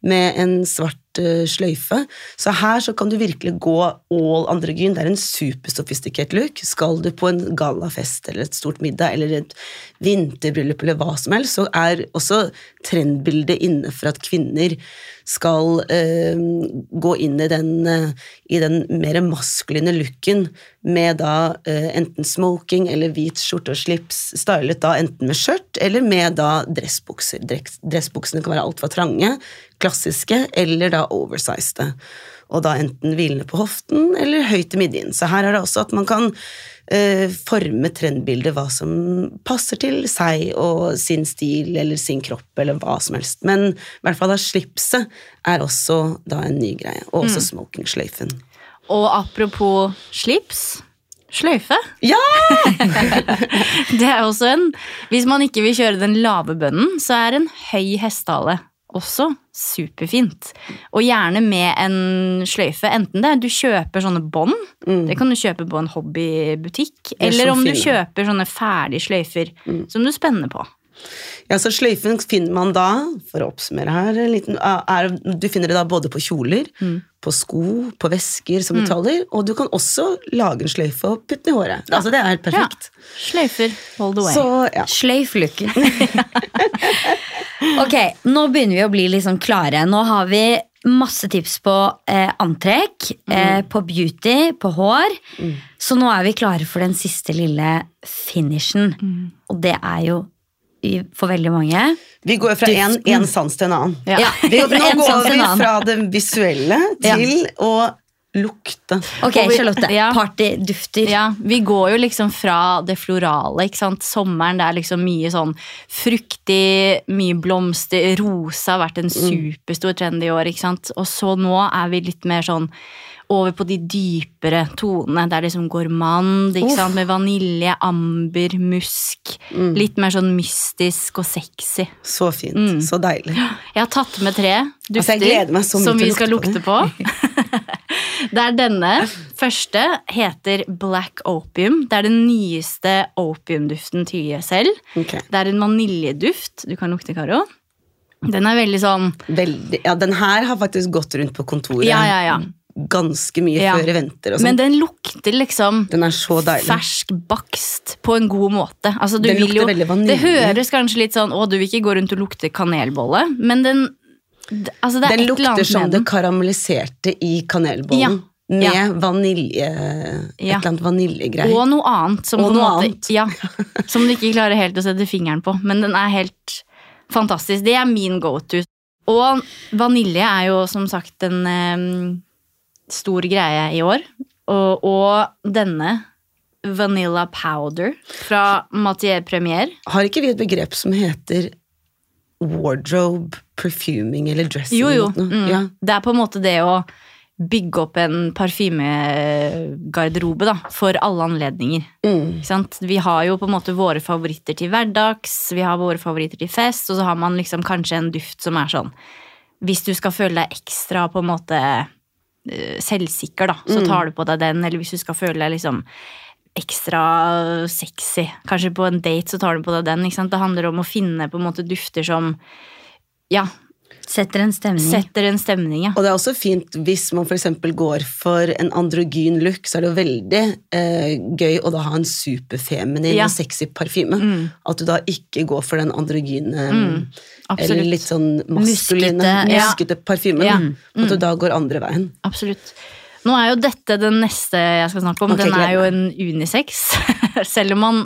med en svart eh, sløyfe. Så her så kan du virkelig gå all androgyn. Det er en supersofistikert look. Skal du på en gallafest eller et stort middag eller et vinterbryllup eller hva som helst, så er også trendbildet inne for at kvinner skal eh, gå inn i den, eh, i den mer maskuline looken med da enten smoking eller hvit skjorte og slips, stylet da enten med skjørt eller med da dressbukser. Dress- Dressbuksene kan være altfor trange, klassiske eller da oversizede. Og da enten hvilende på hoften eller høyt i midjen. Så her er det også at man kan eh, forme trendbildet hva som passer til seg og sin stil eller sin kropp eller hva som helst. Men i hvert fall da slipset er også da en ny greie, og også smokingsløyfen. Og apropos slips sløyfe. Ja! <laughs> Det er også en Hvis man ikke vil kjøre den lave bønnen, så er en høy hestehale også superfint. Og gjerne med en sløyfe. Enten det er du kjøper sånne bånd, det kan du kjøpe på en hobbybutikk, er eller om om du kjøper sånne ferdige sløyfer som du spenner på. Ja, så Sløyfen finner man da, for å oppsummere her, liten, er, du finner det da både på kjoler, på sko, på vesker som du taler, og du kan også lage en sløyfe og putte den i håret. Altså Det er helt perfekt. Sløyfer all the way. Så ja. Sløyf looken. <laughs> ok, nå begynner vi å bli liksom klare. Nå har vi masse tips på eh, antrekk, eh, på beauty, på hår. Så nå er vi klare for den siste lille finishen. Og det er jo for veldig mange Vi går fra en, en sans til en annen. Ja. Ja, <laughs> Vi, nå <laughs> går vi fra det visuelle <laughs> Ja. til å lukte. Ok, vi- Charlotte. ja. Partydufter. Ja, vi går jo liksom fra det florale, ikke sant. Sommeren, det er liksom mye sånn fruktig, mye blomster. Rosa har vært en superstor trend i år, ikke sant. Og så nå er vi litt mer sånn over på de dypere tonene. Det er liksom gourmand, ikke Uff. sant. Med vanilje, amber, musk. Litt mer sånn mystisk og sexy. Så fint. Mm. Så deilig. Jeg har tatt med tre dufter Altså, som vi skal lukte lukte på. <laughs> det er denne. Første heter Black Opium. Det er den nyeste opiumduften til YSL. Okay. Det er en vaniljeduft. Du kan lukte, Karo. Den er veldig sånn Veldig, ja, den her har faktisk gått rundt på kontoret Ja, ja, ja. Ganske mye Ja. før og Men sånn. den lukter liksom Den er så fersk bakst på en god måte. Altså, du Den lukter jo, veldig vanilje. det høres kanskje litt sånn Å, du vil ikke gå rundt og lukte kanelbolle, men den altså, det Den lukter som det karamelliserte i kanelbollen. Ja. Med Ja. vanilje Et Ja. eller annet vaniljegreier. Og noe annet som Og noe måte annet. Ja, Som du ikke klarer helt å sette fingeren på. Men den er helt fantastisk. Det er min go to. Og vanilje er jo som sagt en em, stor greie i år. Og, og denne Vanilla Powder fra Matier Premier. Har ikke vi et begrep som heter wardrobe perfuming eller dressing? Jo, jo. Mm. Ja. Det er på en måte det å bygge opp en parfymegarderobe da, for alle anledninger. Mm. Vi har jo på en måte våre favoritter til hverdags, vi har våre favoritter til fest, og så har man liksom kanskje en duft som er sånn Hvis du skal føle deg ekstra på en måte selvsikker, da, så tar du på deg den. Eller hvis du skal føle deg liksom ekstra sexy, kanskje på en date, så tar du på deg den. Det handler om å finne på en måte dufter som ja, Setter en stemning. setter en stemning, ja. Og det er også fint hvis man f.eks. går for en androgyn look, så er det jo veldig eh, gøy å da ha en superfeminin Ja. og sexy parfyme. At du da ikke går for den androgyne mm. eller litt sånn maskuline, Muskete, ja. parfymen. Ja. At du da går andre veien. Absolutt. Nå er jo dette den neste jeg skal snakke om. Okay, den er jo en unisex. <laughs> Selv om man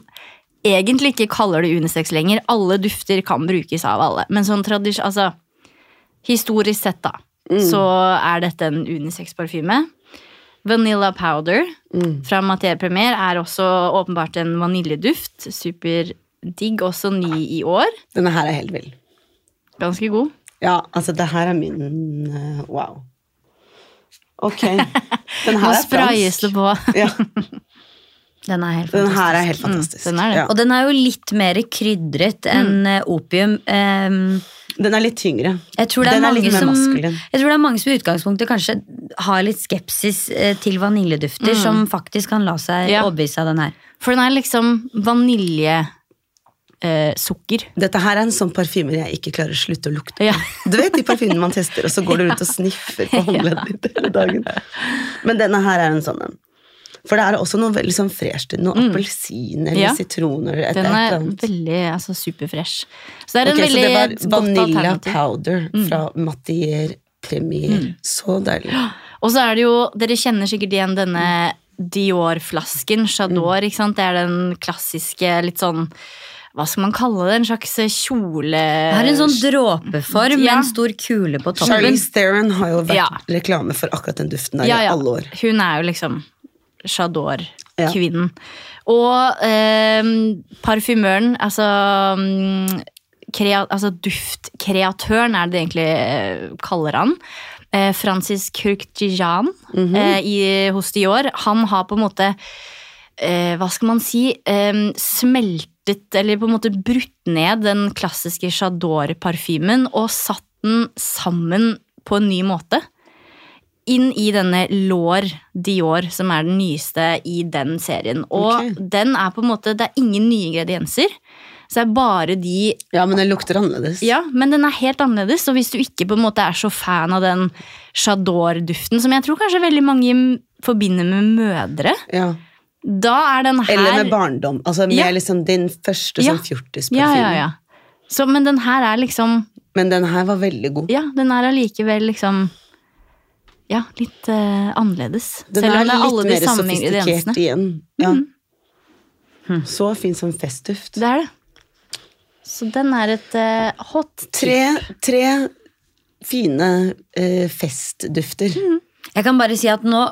egentlig ikke kaller det unisex lenger. Alle dufter kan brukes av alle. Men sånn tradisjon... Altså, historisk sett, da, så er dette en unisex-parfyme. Vanilla Powder fra Matier Premier er også åpenbart en vaniljeduft. Superdigg, også ny i år. Denne her er helt vill. Ganske god. Ja, altså det her er min uh, wow. Ok. Den her er fransk. det på. <laughs> Ja, Den er helt den her er helt fantastisk. den er. Ja. Og den er jo litt mer krydret enn mm. opium. Ehm, Den er litt tyngre. jeg, tror det er Den er mange som, maskulin. jeg tror det er mange som i utgangspunktet kanskje har litt skepsis eh, til vaniljedufter, som faktisk kan la seg Ja. overbevise av den her. For den er liksom vaniljesukker. Eh, sukker. Dette her er en sånn parfyme jeg ikke klarer å slutte å lukte. ja. Du vet de parfymene man tester, og så går du <laughs> rundt og sniffer på håndleddet ditt hele dagen. <laughs> Men denne her er en sånn en. For det er også noe veldig sånn fresht i det. Noe appelsin eller Mm. Ja. sitron eller et, Den er veldig altså, superfresh. Så det er en Ok, så det var vanilla powder Mm. fra Matier Premier. Så deilig. <gasps> Og så er det jo, dere kjenner sikkert igjen denne Dior-flasken, Chador, ikke sant? Det er den klassiske litt sånn hva skal man kalle det? En slags kjole... Det har en sånn dråpeform med Ja. en stor kule på toppen. Charlize Theron har jo vært Ja. reklame for akkurat den duften der ja, i ja. alle år. Hun er jo liksom Chador-kvinnen. Og eh, parfymøren, altså, mm, krea, altså duftkreatøren er det det egentlig eh, kaller han. Eh, Francis Kurkjijan eh, i- hos Dior. Han har på en måte eh, hva skal man si, eh, smeltet, eller på en måte brutt ned den klassiske Chador-parfymen og satt den sammen på en ny måte. Inn i denne Laure Dior, som er den nyeste i den serien. Og okay. den er på en måte, det er ingen nye ingredienser. Så det er bare de Ja, men den lukter annerledes. ja, men den er helt annerledes, og hvis du ikke på en måte er så fan av den Chador-duften, som jeg tror kanskje veldig mange forbinder med mødre, Ja. da er den her Eller med barndom. Altså med Ja. liksom din første sånn fjortisparfyme. Ja, ja, ja. Så, men den her er liksom Men den her var veldig god. Ja, den er allikevel liksom Ja, litt uh, annerledes. Den Selv om det er alle de mer samme ingrediensene. igjen. Ja. Så fin som festduft. Det er det. Så den er et uh, hot tip. Tre, tre fine uh, festdufter. Jeg kan bare si at nå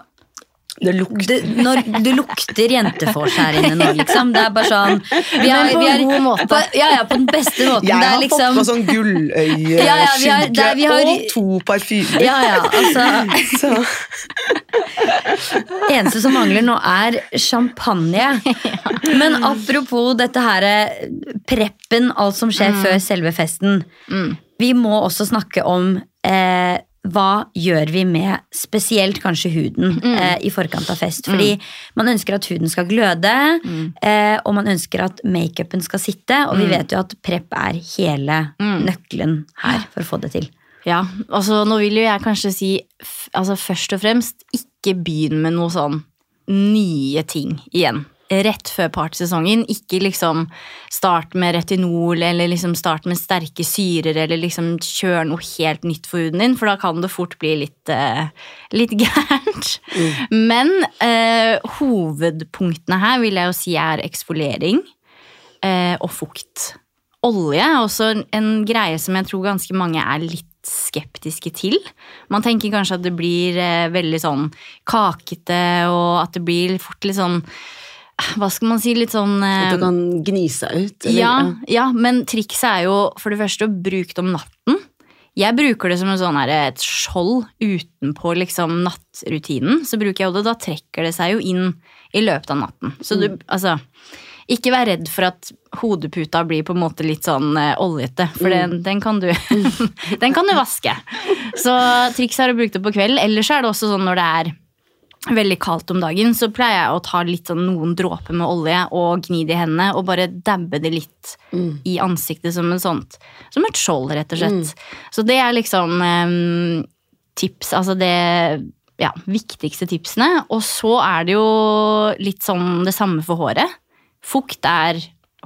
Det lukter det, når du lukter jentefors her inne nå, liksom. Det er bare sånn vi Men på en god måte. På, ja, ja, på den beste måten. Jeg har er liksom fått på sånn gulløye, Ja, ja, vi har- der vi har- og to parfymer. Ja, ja, altså <laughs> Så, Eneste som mangler nå, er champagne. Men apropos dette her preppen, alt som skjer før selve festen. Vi må også snakke om eh, hva gjør vi med spesielt kanskje huden eh, i forkant av fest. Fordi man ønsker at huden skal gløde, eh, og man ønsker at makeupen skal sitte. Og vi vet jo at prep er hele nøkkelen her for å få det til. Ja, altså nå vil jo jeg kanskje si altså først og fremst ikke begynn med noe sånn nye ting igjen. Rett før partysesongen. Ikke liksom start med retinol eller liksom start med sterke syrer eller liksom kjør noe helt nytt for huden din, for da kan det fort bli litt, uh, litt <laughs> gærent. Men uh, hovedpunktene her vil jeg jo si er eksfoliering uh, og fukt. Olje er også en greie som jeg tror ganske mange er litt skeptiske til. Man tenker kanskje at det blir veldig sånn kakete, og at det blir fort litt sånn Hva skal man si? Litt sånn at eh, du kan gni seg ut. eller- ja, ja, men trikset er jo for det første å bruke det om natten. Jeg bruker det som en sånn her, et skjold utenpå liksom nattrutinen. Så bruker jeg det, Da trekker det seg jo inn i løpet av natten. Så du, altså ikke vær redd for at hodeputa blir på en måte litt sånn eh, oljete, for den, den, kan du, <laughs> den kan du vaske. Så trikset er å bruke det på kvelden. Ellers er det også sånn når det er veldig kaldt om dagen, så pleier jeg å ta litt sånn noen dråper med olje og gni det i hendene og bare dabbe det litt i ansiktet som en sånt Som et skjold, rett og slett. Så det er liksom em, tips, altså det ja, viktigste tipsene. Og så er det jo litt sånn det samme for håret. Fukt er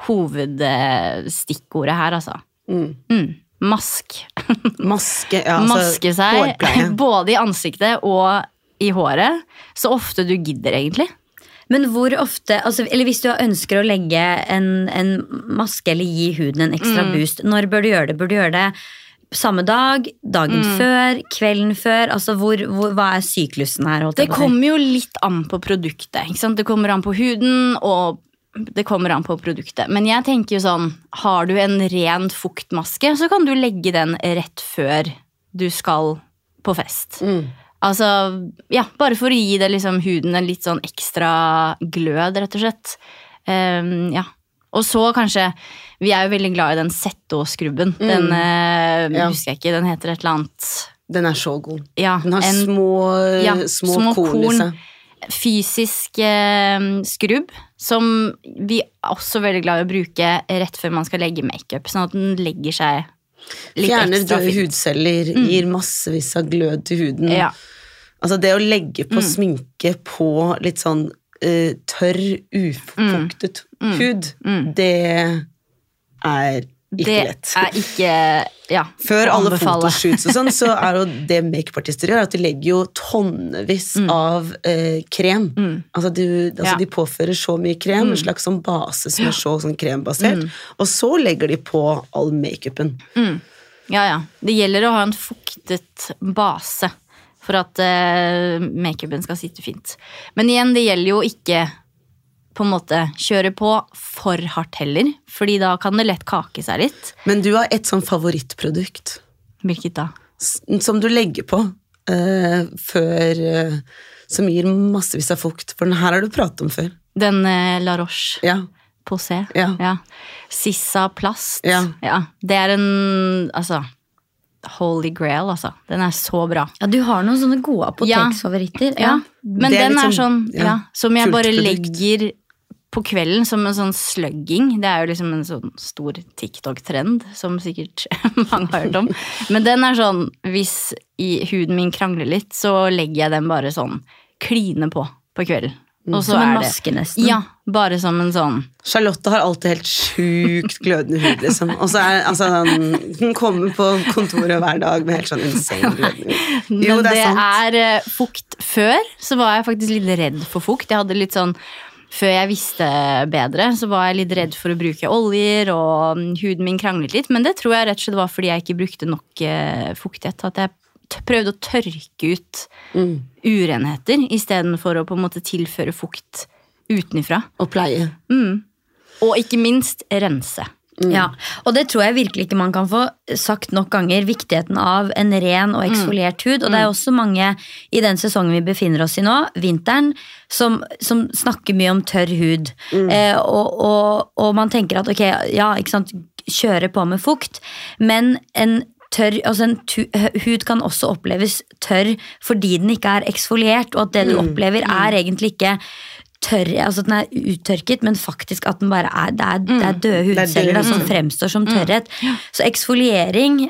hovedstikkordet her, altså. Mm. Mm. Mask. <laughs> Maske, ja, altså, Maske seg hårpleie. <laughs> både i ansiktet og i håret. Så ofte du gidder, egentlig. Men hvor ofte, altså, eller hvis du ønsker å legge en, en maske eller gi huden en ekstra Mm. boost, når bør du gjøre det? Bør du gjøre det samme dag, dagen Mm. før, kvelden før? Altså, hvor, hvor, hva er syklusen her? holdt Det kommer jo litt an på produktet. Ikke sant? Det kommer an på huden, og det kommer an på produktet. Men jeg tenker jo sånn, har du en ren fuktmaske, så kan du legge den rett før du skal på fest. Mm. Altså, ja, bare for å gi det liksom huden en litt sånn ekstra glød, rett og slett. Um, ja. Og så kanskje Vi er jo veldig glad i den Zetto-skrubben. Den eh, Mm. Ja. husker jeg ikke, den heter et eller annet Den er så god. Ja, Den har en små, ja, små, små korn, i seg. fysisk uh, skrubb som vi er også veldig glad i å bruke rett før man skal legge makeup, sånn at den legger seg Fjerner døde hudceller, hudceller, gir massevis av glød til huden. Ja. Altså det å legge på Mm. sminke på litt sånn uh, tørr, ufuktet hud, Mm. det er ikke det lett. er ikke ja, Før alle fotoshoots og sånn, så <laughs> er jo det makeupartister gjør, at de legger jo tonnevis av eh, krem. Altså, du, altså Mm. Ja. Mm. De påfører så mye krem, en slags sånn base som er så sånn krembasert, og så legger de på all makeupen. Ja, ja. Det gjelder å ha en fuktet base for at eh, makeupen skal sitte fint. Men igjen, det gjelder jo ikke på en måte kjøre på for hardt heller, fordi da kan det lett kake seg litt. Men du har et sånn favorittprodukt Hvilket da? som du legger på uh, før uh, Som gir massevis av fukt. For den her har du pratet om før. Den uh, La Roche Ja. Posé. Ja. Sissa Plast. Ja. Det er en altså Holy grail, altså. Den er så bra. Ja, du har noen sånne gode apoteksfavoritter. Ja. Ja. Men er den er sånn, sånn ja, ja, som jeg bare legger på kvelden som en sånn slugging. Det er jo liksom en sånn stor TikTok-trend som sikkert <laughs> mange har hørt om. Men den er sånn hvis i huden min krangler litt, så legger jeg den bare sånn kline på på kvelden. Og så Som en det maske, nesten. Ja, bare som en sånn Charlotte har alltid helt sjukt glødende hud, liksom. Og så er altså, han- Hun kommer på kontoret hver dag med helt sånn insane glødende hud. Jo, Men det er sant. er eh, fukt. Før så var jeg faktisk litt redd for fukt. Jeg hadde litt sånn før jeg visste bedre, så var jeg litt redd for å bruke oljer, og mm, huden min kranglet litt. Men det tror jeg rett og slett var fordi jeg ikke brukte nok eh, fuktighet. At jeg prøvde å tørke ut Mm. urenheter istedenfor å på en måte tilføre fukt utenifra. Og pleie. Og ikke minst rense. Ja, og det tror jeg virkelig ikke man kan få sagt nok ganger. Viktigheten av en ren og eksfoliert hud. Og det er også mange i den sesongen vi befinner oss i nå, vinteren, som, som snakker mye om tørr hud. Eh, og, og, og man tenker at ok, ja, ikke sant, kjøre på med fukt, men en Tørr, altså en tu, hud kan også oppleves tørr fordi den ikke er eksfoliert, og at det du opplever er egentlig ikke tørr, altså at den er uttørket, men faktisk at den bare er Det er, det er døde hudceller da, som fremstår som tørrhet. Så eksfoliering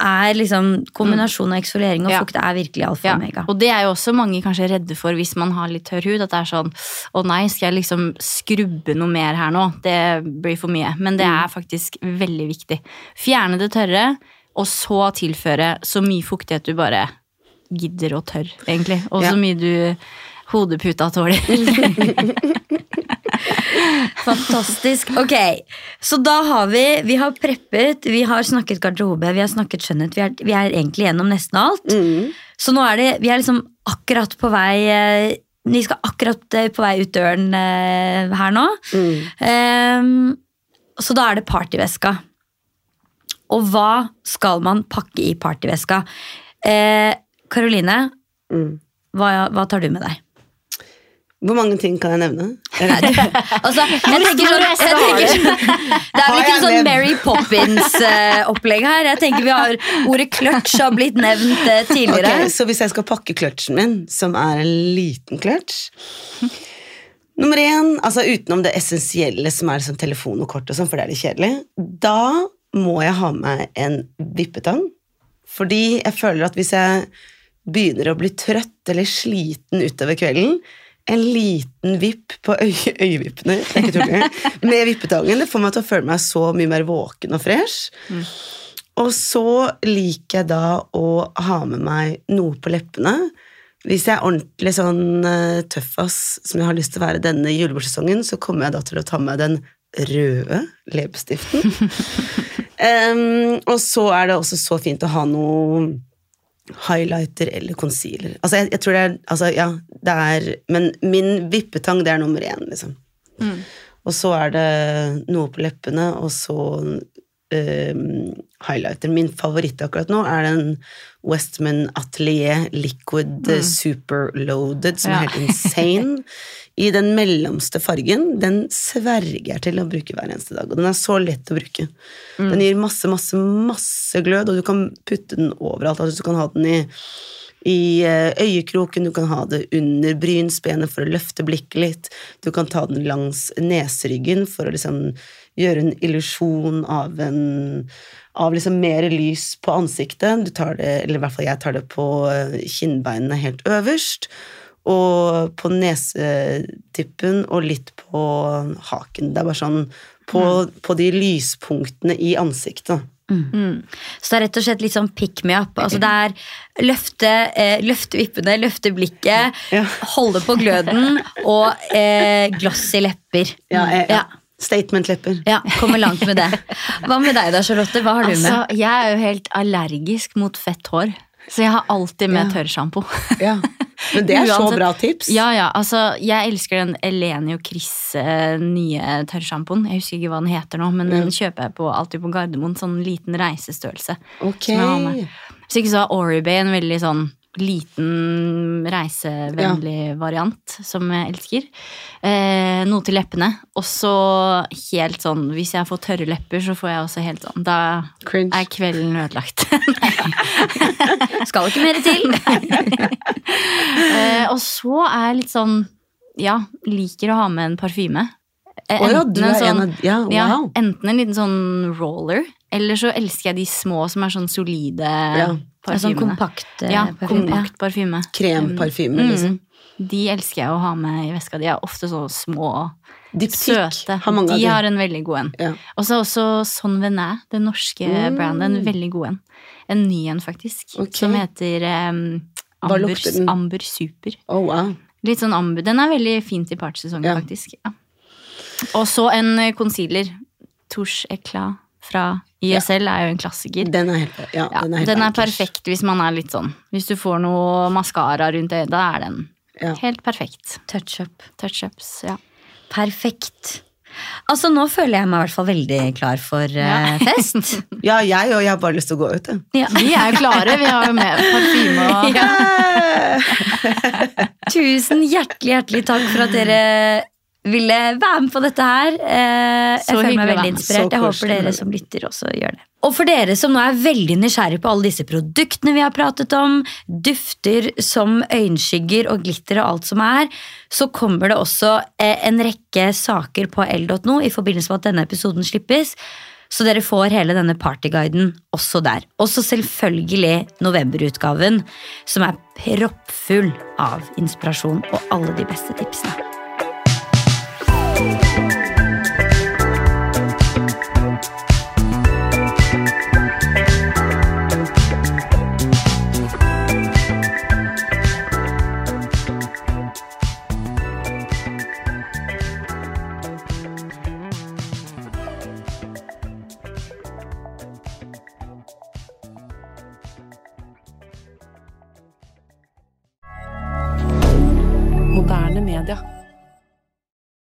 er liksom Kombinasjonen av eksfoliering og Ja. fukt er virkelig alfa og omega. og det er jo også mange kanskje redde for hvis man har litt tørr hud. At det er sånn Å nei, skal jeg liksom skrubbe noe mer her nå? Det blir for mye. Men det er faktisk veldig viktig. Fjerne det tørre, og så tilføre så mye fuktighet du bare gidder og tør, egentlig. Og Ja. så mye du hodeputa tåler. <laughs> Fantastisk. Ok, så da har vi Vi har preppet, vi har snakket garderobe, vi har snakket skjønnhet. Vi er, vi er egentlig gjennom nesten alt. Mm. Så nå er det Vi er liksom akkurat på vei eh, Vi skal akkurat eh, på vei ut døren eh, her nå. Ehm, så da er det partyveska. Og hva skal man pakke i partyveska? Eh, Karoline, Mm. hva, hva tar du med deg? Hvor mange ting kan jeg nevne? Altså, <laughs> jeg tenker sånn, jeg tenker sånn Det er vel ikke sånn? Mary Poppins-opplegg her. Jeg tenker vi har Ordet clutch har blitt nevnt eh, tidligere. Okay, så hvis jeg skal pakke clutchen min, som er en liten clutch Nummer én, altså utenom det essensielle som er sånn telefon og kort, og sånn, for det er litt kjedelig, da må jeg ha med en vippetang. Fordi jeg føler at hvis jeg begynner å bli trøtt eller sliten utover kvelden, en liten vipp på øye, øyevippene med vippetangen, det får meg til å føle meg så mye mer våken og fresh. Og så liker jeg da å ha med meg noe på leppene. Hvis jeg er ordentlig sånn tøffas som jeg har lyst til å være denne julebordsesongen, så kommer jeg da til å ta med den røde leppestiften. <laughs> um, og så er det også så fint å ha noe highlighter eller concealer. Altså, jeg, jeg tror det er, altså, ja, det er Men min vippetang, det er nummer én, liksom. Og så er det noe på leppene, og så highlighter. Min favoritt akkurat nå er den Westman Atelier Liquid mm. Super Loaded, som Ja. er helt insane. <laughs> I den mellomste fargen. Den sverger jeg til å bruke hver eneste dag. Og den er så lett å bruke. Den gir masse, masse, masse glød, og du kan putte den overalt. Altså, du kan ha den i i eh, øyekroken, du kan ha det under brynsbenet for å løfte blikket litt. Du kan ta den langs neseryggen for å liksom gjøre en illusjon av en av liksom mer lys på ansiktet. Du tar det, eller i hvert fall jeg tar det på eh, kinnbeinene helt øverst. Og på nesetippen og litt på haken. Det er bare sånn på, på de lyspunktene i ansiktet. Så det er rett og slett litt sånn pick me up. Altså det er løfte, eh, løfte vippene, løfte blikket, Ja. holde på gløden og eh, glossy lepper. Ja, jeg, ja. Statement-lepper. Ja, kommer langt med det. Hva med deg da, Charlotte? Hva har du med? Altså, jeg er jo helt allergisk mot fett hår. Så jeg har alltid med Ja. tørrsjampo. Ja. Men det er så bra tips. Ja, ja, altså, jeg elsker den Eleni og Chris eh, nye tørrsjampoen. Jeg husker ikke hva den heter nå, men den kjøper jeg på, alltid på Gardermoen. Sånn liten reisestørrelse. Ok. som jeg har med. Hvis ikke så har Oribay en veldig sånn liten reisevennlig variant som jeg elsker. Eh, noe til leppene. Og så helt sånn Hvis jeg får tørre lepper, så får jeg også helt sånn Da Cringe. er kvelden ødelagt. <laughs> Skal ikke mer til. <laughs> Eh, og så er jeg litt sånn Ja, liker å ha med en parfyme. Å ja, du enten en er en av Ja, ja, enten en liten sånn roller, eller så elsker jeg de små som er sånn solide Ja. parfymene. sånn kompakt eh, ja, parfyme. kompakt parfyme. Kremparfyme, Mm. liksom. De elsker jeg å ha med i veska. De er ofte så små, og søte. har mange av de har en veldig god en. Ja. Og så også Son Venet, det norske Mm. brandet. En veldig god en. En ny en, faktisk. okay. Som heter um, Amber. Amber Super. Oh, wow. Litt sånn amber. Den er veldig fint i partysesongen, Ja. faktisk. Ja. Og så en eh, concealer. Touche Eclat fra YSL er jo en klassiker. Den er helt, ja, Ja, den er helt den er perfekt hvis man er litt sånn Hvis du får noe maskara rundt øyet, da er den Ja. helt perfekt. Touch up. Touch-ups, ja. Perfekt. Altså, nå føler jeg meg i hvert fall veldig klar for eh, <laughs> fest. Ja, jeg og jeg har bare lyst til å gå ut, jeg. Ja. Vi er jo klare, vi har jo med parfyme og Tusen hjertelig, hjertelig takk for at dere ville være med på dette her. Eh, Så jeg føler hyggelig meg veldig inspirert. Jeg håper dere som lytter også gjør det. Og for dere som nå er veldig nysgjerrig på alle disse produktene vi har pratet om, dufter som øyenskygger og glitter og alt som er, så kommer det også eh, en rekke saker på l.no i forbindelse med at denne episoden slippes. Så dere får hele denne partyguiden også der. Også selvfølgelig novemberutgaven, som er proppfull av inspirasjon og alle de beste tipsene. regarder.